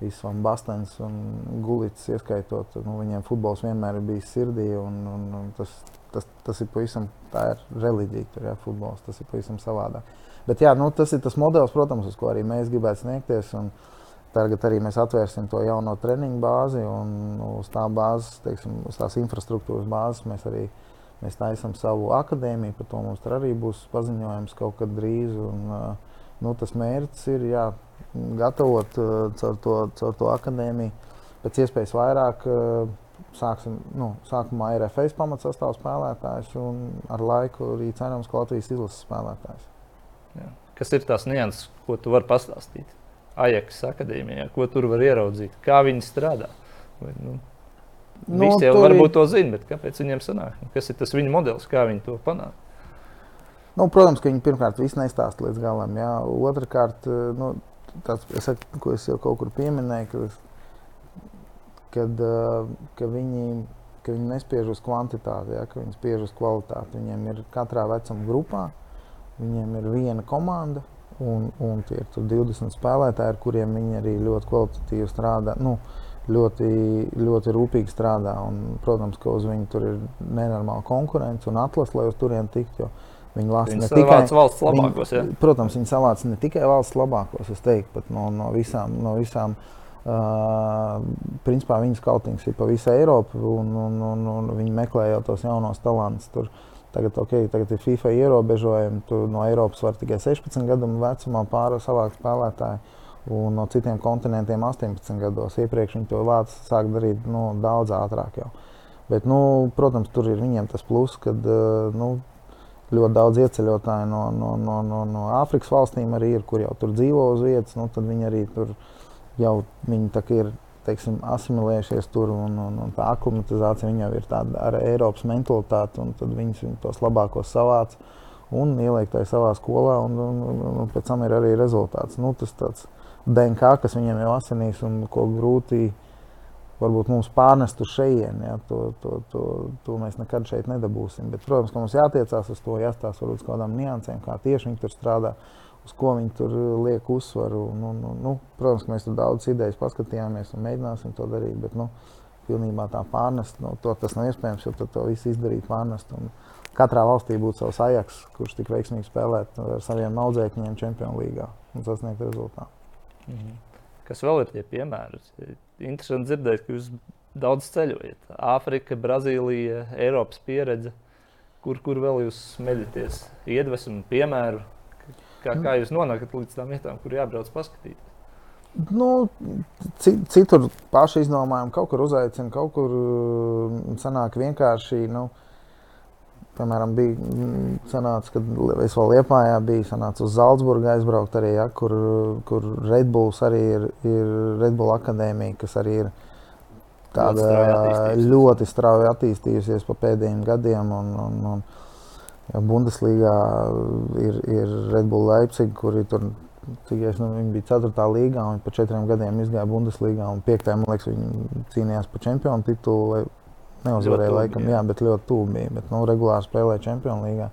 visu Bastens un Gulits, ieskaitot. Nu, viņiem futbols vienmēr ir bijis sirdī, un, un, un tas, tas, tas ir pavisam, tā ir reliģija, tur ir futbols, tas ir pavisam savādāk. Bet jā, nu, tas ir tas modelis, protams, uz ko arī mēs gribētu sniegties. Un, Tagad arī mēs atvērsim to jauno treniņu bāzi, un uz, tā bāzes, teiksim, uz tās infrastruktūras bāzes mēs arī mēs taisām savu akadēmiju. Par to mums arī būs paziņojums kaut kad drīz. Un, nu, tas mērķis ir jā, gatavot caur to, caur to akadēmiju pēc iespējas vairāk. Sāksim, nu, sākumā ir RFS pamatsastāvs spēlētājs, un ar laiku arī cerams, ka Latvijas izlases spēlētājs. Jā. Kas ir tās nianses, ko tu vari pastāstīt? Ajax akadēmijā, ko tur var ieraudzīt, kā viņi strādā. Vai, nu, nu, Visi jau varbūt ir... to zina, bet kāpēc viņiem sanāk? Kas ir tas viņu modelis, kā viņi to panāk? Nu, protams, ka viņi pirmkārt visu nestāsta līdz galam. Jā. Otrakārt, nu, tāds, es, ko es jau kaut kur pieminēju, ka, kad, ka, viņi, ka viņi nespiež uz kvantitāti, jā, ka viņi spiež uz kvalitāti. Viņiem ir katrā vecuma grupā, viņiem ir viena komanda, Un, un tie ir 20 spēlētāji, ar kuriem viņi arī ļoti kvalitatīvi strādā. Nu, ļoti, ļoti rūpīgi strādā. Un, protams, ka uz viņu tur ir nenormāla konkurence un atlase, lai uz turieni tiktu. Viņi lasa ne tikai valsts labākos. Viņi, ja? protams, viņi savāc ne tikai valsts labākos, es teiktu, bet no, no visām. No visām Uh, principā viņas kautings ir pa visu Eiropu, un, un, un, un viņi meklē jau tos jaunos talantus. Tur, uh, Tagad, okay, tagad ir FIFA ierobežojumi. Tu no Eiropas var tikai 16 gadu vecumā pāri savākt spēlētāju. Un no citiem kontinentiem 18 gados. Iepriekš viņi to vācu sāk darīt nu, daudz ātrāk. Jau. Bet, nu, protams, tur ir viņiem tas pluss, ka nu, ļoti daudz ieceļotāju no, no, no, no, no Āfrikas valstīm arī ir, kur jau tur dzīvo uz vietas. Nu, tad viņi arī tur jau ir teiksim, asimilējušies tur, un, un, un tā aklimatizācija jau ir tāda ar Eiropas mentalitāti, un tad viņus viņi tos labākos savāc un ieliek tajā savā skolā, un, un, un, un pēc tam ir arī rezultāts. Nu, tas tāds DNK, kas viņiem jau asinīs un ko grūti varbūt mums pārnest uz šejienu. Ja, to, to, to, to mēs nekad šeit nedabūsim. Bet, protams, ka mums jātiecās uz to, jāstāsta varbūt kādām niansēm, kā tieši viņi tur strādā. Uz ko viņi tur liek uzsvaru. Nu, nu, nu, protams, mēs tur daudz idejas paskatījāmies un mēģināsim to darīt. Bet, nu, pilnībā tā pārnest, nu, to, tas nav iespējams, jo tad to visu izdarīt, pārnest. Un katrā valstī būtu savs ajaks, kurš tik veiksmīgi spēlēt ar saviem audzēkņiem Čempionu līgā un sasniegt rezultātu. Mhm. Kas vēl ir tie piemēri? Interesanti dzirdēt, ka jūs daudz ceļojat. Āfrika, Brazīlija, Eiropas pieredze. Kur, kur vēl jūs smēļaties? Iedvesmu, piemēru, kā, kā jūs nonākat līdz tām vietām, kur jābrauc paskatīt. Nu, citur paši izdomājam, kaut kur uzaicinām, kaut kur sanāk vienkārši. Nu, Piemēram, bija mm, sanāca, kad es vēl Lietpājā biju, sanāca uz Zaldzburgu aizbraukt arī, ja, kur, kur Red Bulls arī ir, ir Red Bull akadēmija, kas arī ir tāda ļoti strauji attīstījusies pa pēdējiem gadiem. Un, un, un, Bundeslīgā ir, ir Red Bull Leipzig, kuri tur cik es nu, viņi bija 4. līgā un pa 4 gadiem izgāja Bundeslīgā. Un 5. man liekas, viņi cīnījās par čempionu titulu Neuzvarēja laikam, jā. jā, bet ļoti tuvu bija. Bet, nu, regulāri spēlēja Champions League.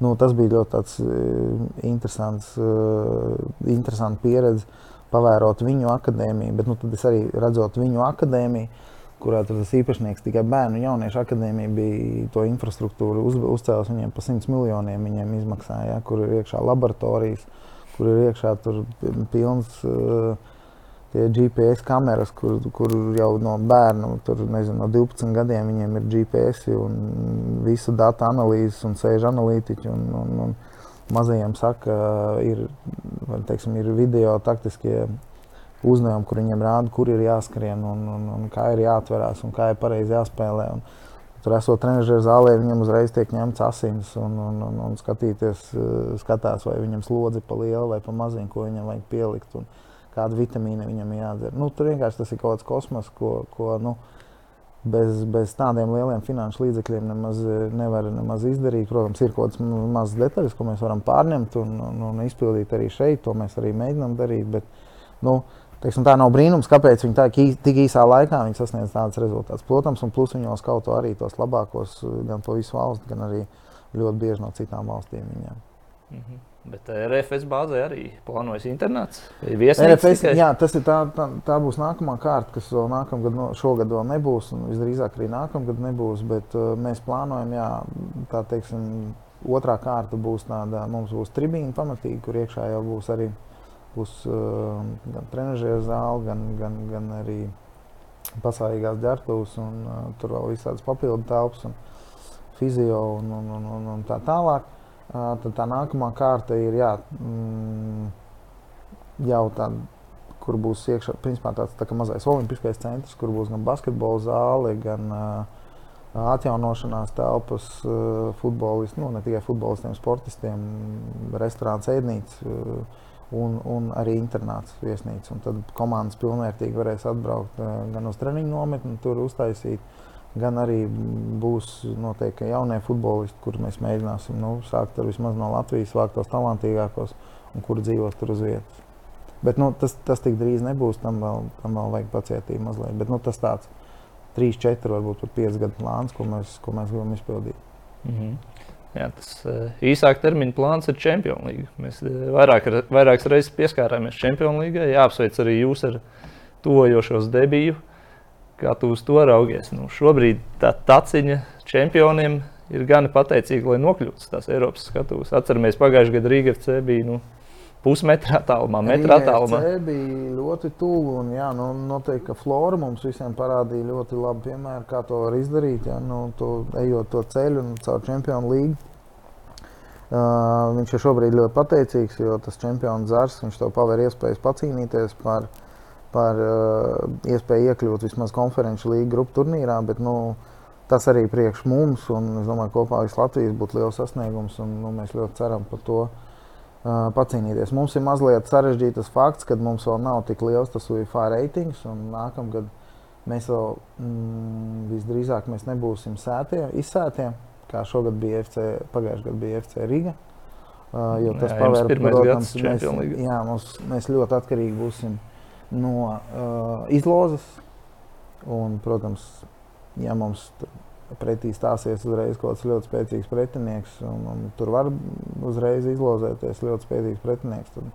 Nu, tas bija ļoti tāds, uh, interesants, uh, interesants pieredze, pavērot viņu akadēmiju. Bet nu, tad es arī redzot viņu akadēmiju, kurā tas īpašnieks tikai bērnu jauniešu akadēmija bija to infrastruktūru uz, uzcēlus viņiem par 100 miljoniem. Viņiem izmaksāja, ja, kur ir iekšā laboratorijas, kur ir iekšā pilns. Uh, GPS kameras, kur, kur jau no bērna, tur, nezinu, no 12 gadiem viņiem ir GPS un visu datu analīzes un sēž analītiķi. Un, un, un mazajiem saka, ir, teiksim, ir video taktiskie uzdevumi, kur viņiem rāda, kur ir jāskrien un, un, un kā ir jāatverās un kā ir pareizi jāspēlē. Un, Tur esot trenižera zālē, viņam uzreiz tiek ņemts asins un, un, un, un skatīties, skatās, vai viņam slodzi pa lielu vai pa maziņu, ko viņam vajag pielikt. Un, kāda vitamīna viņam jādzer. Nu, tur vienkārši tas ir kaut kāds kosmos, ko, ko nu, bez, bez tādiem lieliem finanšu līdzekļiem nemaz nevar nemaz izdarīt. Protams, ir kaut kādas mazas detaļas, ko mēs varam pārņemt un, un, un izpildīt arī šeit. To mēs arī mēģinām darīt. Bet, nu, teiksim, tā nav brīnums, kāpēc viņi tā tik īsā laikā sasniedz tādus rezultātus. Protams, un plus viņi jau skauto arī tos labākos gan pa visu valsti, gan arī ļoti bieži no citām valstīm. Viņiem. Mm -hmm. Bet eh, RFS bāzē arī plānojas internāts. RFS, jā, tas ir tā, tā, tā būs nākamā kārta, kas vēl nākamgad, no, šogad vēl nebūs, un visdrīzāk arī nākamgad nebūs. Bet uh, mēs plānojam, jā, tā teiksim, otrā kārta būs tāda, mums būs tribīna pamatīgi, kur iekšā jau būs arī būs, uh, gan trenižera zāle, gan, gan, gan arī pasāīgās ģērbtuves, un uh, tur vēl visādas papildu telpas un fizio un, un, un, un, un tā tālāk. Tad tā nākamā kārta ir jā, mm, jau tāda, kur būs iekšā, principā tāds tā mazais olimpiskais centrs, kur būs gan basketbola zāle, gan uh, atjaunošanās telpas uh, futbolistiem, nu, ne tikai futbolistiem, sportistiem, restorāns, ēdnīca. Un, un arī internāts viesnīca. Un tad komandas pilnvērtīgi varēs atbraukt uh, gan uz treniņu nometni, tur uztaisīt, gan arī būs noteikti jaunie futbolisti, kurus mēs mēģināsim nu, sākt ar vismaz no Latvijas, vākt tos talantīgākos un kur dzīvos tur uz vietas. Bet nu, tas, tas tik drīz nebūs, tam vēl, tam vēl vajag pacietību mazliet. Bet nu, tas tāds 3, 4, varbūt pat 5 gadu plāns, ko mēs, ko mēs gribam izpildīt. Mm -hmm. Jā, tas uh, īsāk termiņa plāns ir Champions League. Mēs uh, vairāk, vairākas reizes pieskārāmies Champions League. Jāapsveic arī jūs ar tojošos debiju. Kā tu uz to raugies? Nu, šobrīd tā taciņa čempioniem ir gan pateicīga, lai nokļūtu tās Eiropas skatuves. Atceramies, pagājušajā gadā Rīga FC bija nu, pusmetra attālumā, metra attālumā. Tā bija ļoti tuvu. Un, jā, nu, noteikti, ka Flora mums visiem parādīja ļoti labu piemēru, kā to var izdarīt. Jā, nu, to, ejot to ceļu un caur Champions League. Uh, viņš ir šobrīd ļoti pateicīgs, jo tas čempions zars, viņš tev paver iespējas pacīnīties par par uh, iespēju iekļūt vismaz konferenču līniju grupu turnīrā. Bet, nu, tas arī priekš mums, un es domāju, kopā visas Latvijas būtu liels sasniegums. Un, nu, mēs ļoti ceram par to uh, pacīnīties. Mums ir mazliet sarežģīts fakts, ka mums vēl nav tik liels tas UFO ratings. Nākamgad mēs vēl mm, visdrīzāk mēs nebūsim sētie, izsētie, kā šogad bija FC, pagājušajā gadā bija FC Riga. Uh, jo tas pavēr, protams, mēs, jā, mums, mēs ļoti atkarīgi būsim no no uh, izlozes. Un, protams, ja mums pretī stāsies uzreiz kaut kāds ļoti spēcīgs pretinieks, un, un tur var uzreiz izlozēties ļoti spēcīgs pretinieks. Tad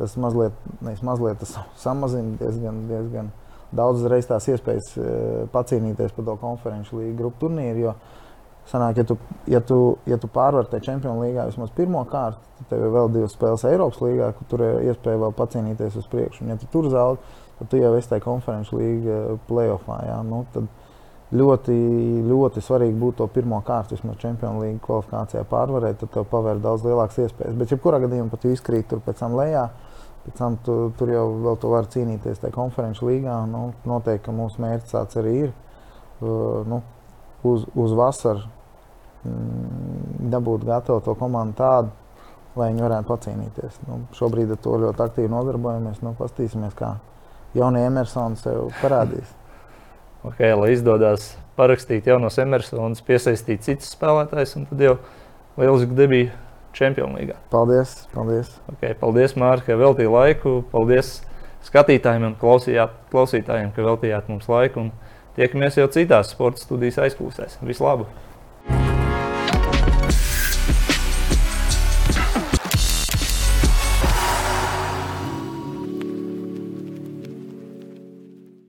tas mazliet, mazliet tas samazina diezgan, diezgan daudz uzreiz tās iespējas e, pacīnīties par to konferenču līgu grupu turnīru. Jo, Sanāk, ja tu, ja tu, ja tu pārvarēji Champions League vismaz pirmo kārtu, tad tev ir vēl divas spēles Eiropas līgā, kur tur ir iespēja vēl pacīnīties uz priekšu. Un, ja tu tur zaudē, tad tu jau esi tajā konferenču līga playoffā. Jā, nu, tad, ļoti, ļoti svarīgi būtu to pirmo kārtu, vismaz Champions League kvalifikācijā pārvarēt, tad tev pavēr daudz lielākas iespējas. Bet, ja kurā gadījumā pat izkrīt tur pēc tam lejā, pēc tam tu, tur jau vēl tu vari cīnīties tajā konferenču līgā. Nu, noteikti, ka mūsu mērķis tāds arī ir. Uh, nu, uz, uz vasaru mm, dabūt gatavu to komandu tādu, lai viņi varētu pacīnīties. Nu, šobrīd ar to ļoti aktīvi nodarbojamies. Nu, Pastīsimies, kā jaunie Emersons sev parādīs okay, lai izdodas parakstīt jaunos Emersonus, piesaistīt citus spēlētājus, un tad jau lieliski debija Champions League. Paldies! paldies. Okay, paldies, Mārka, ka veltīji laiku. Paldies skatītājiem un klausītājiem, ka veltījāt mums laiku. Tiekamies jau citās sporta studijas aizklausēs. Visu labu!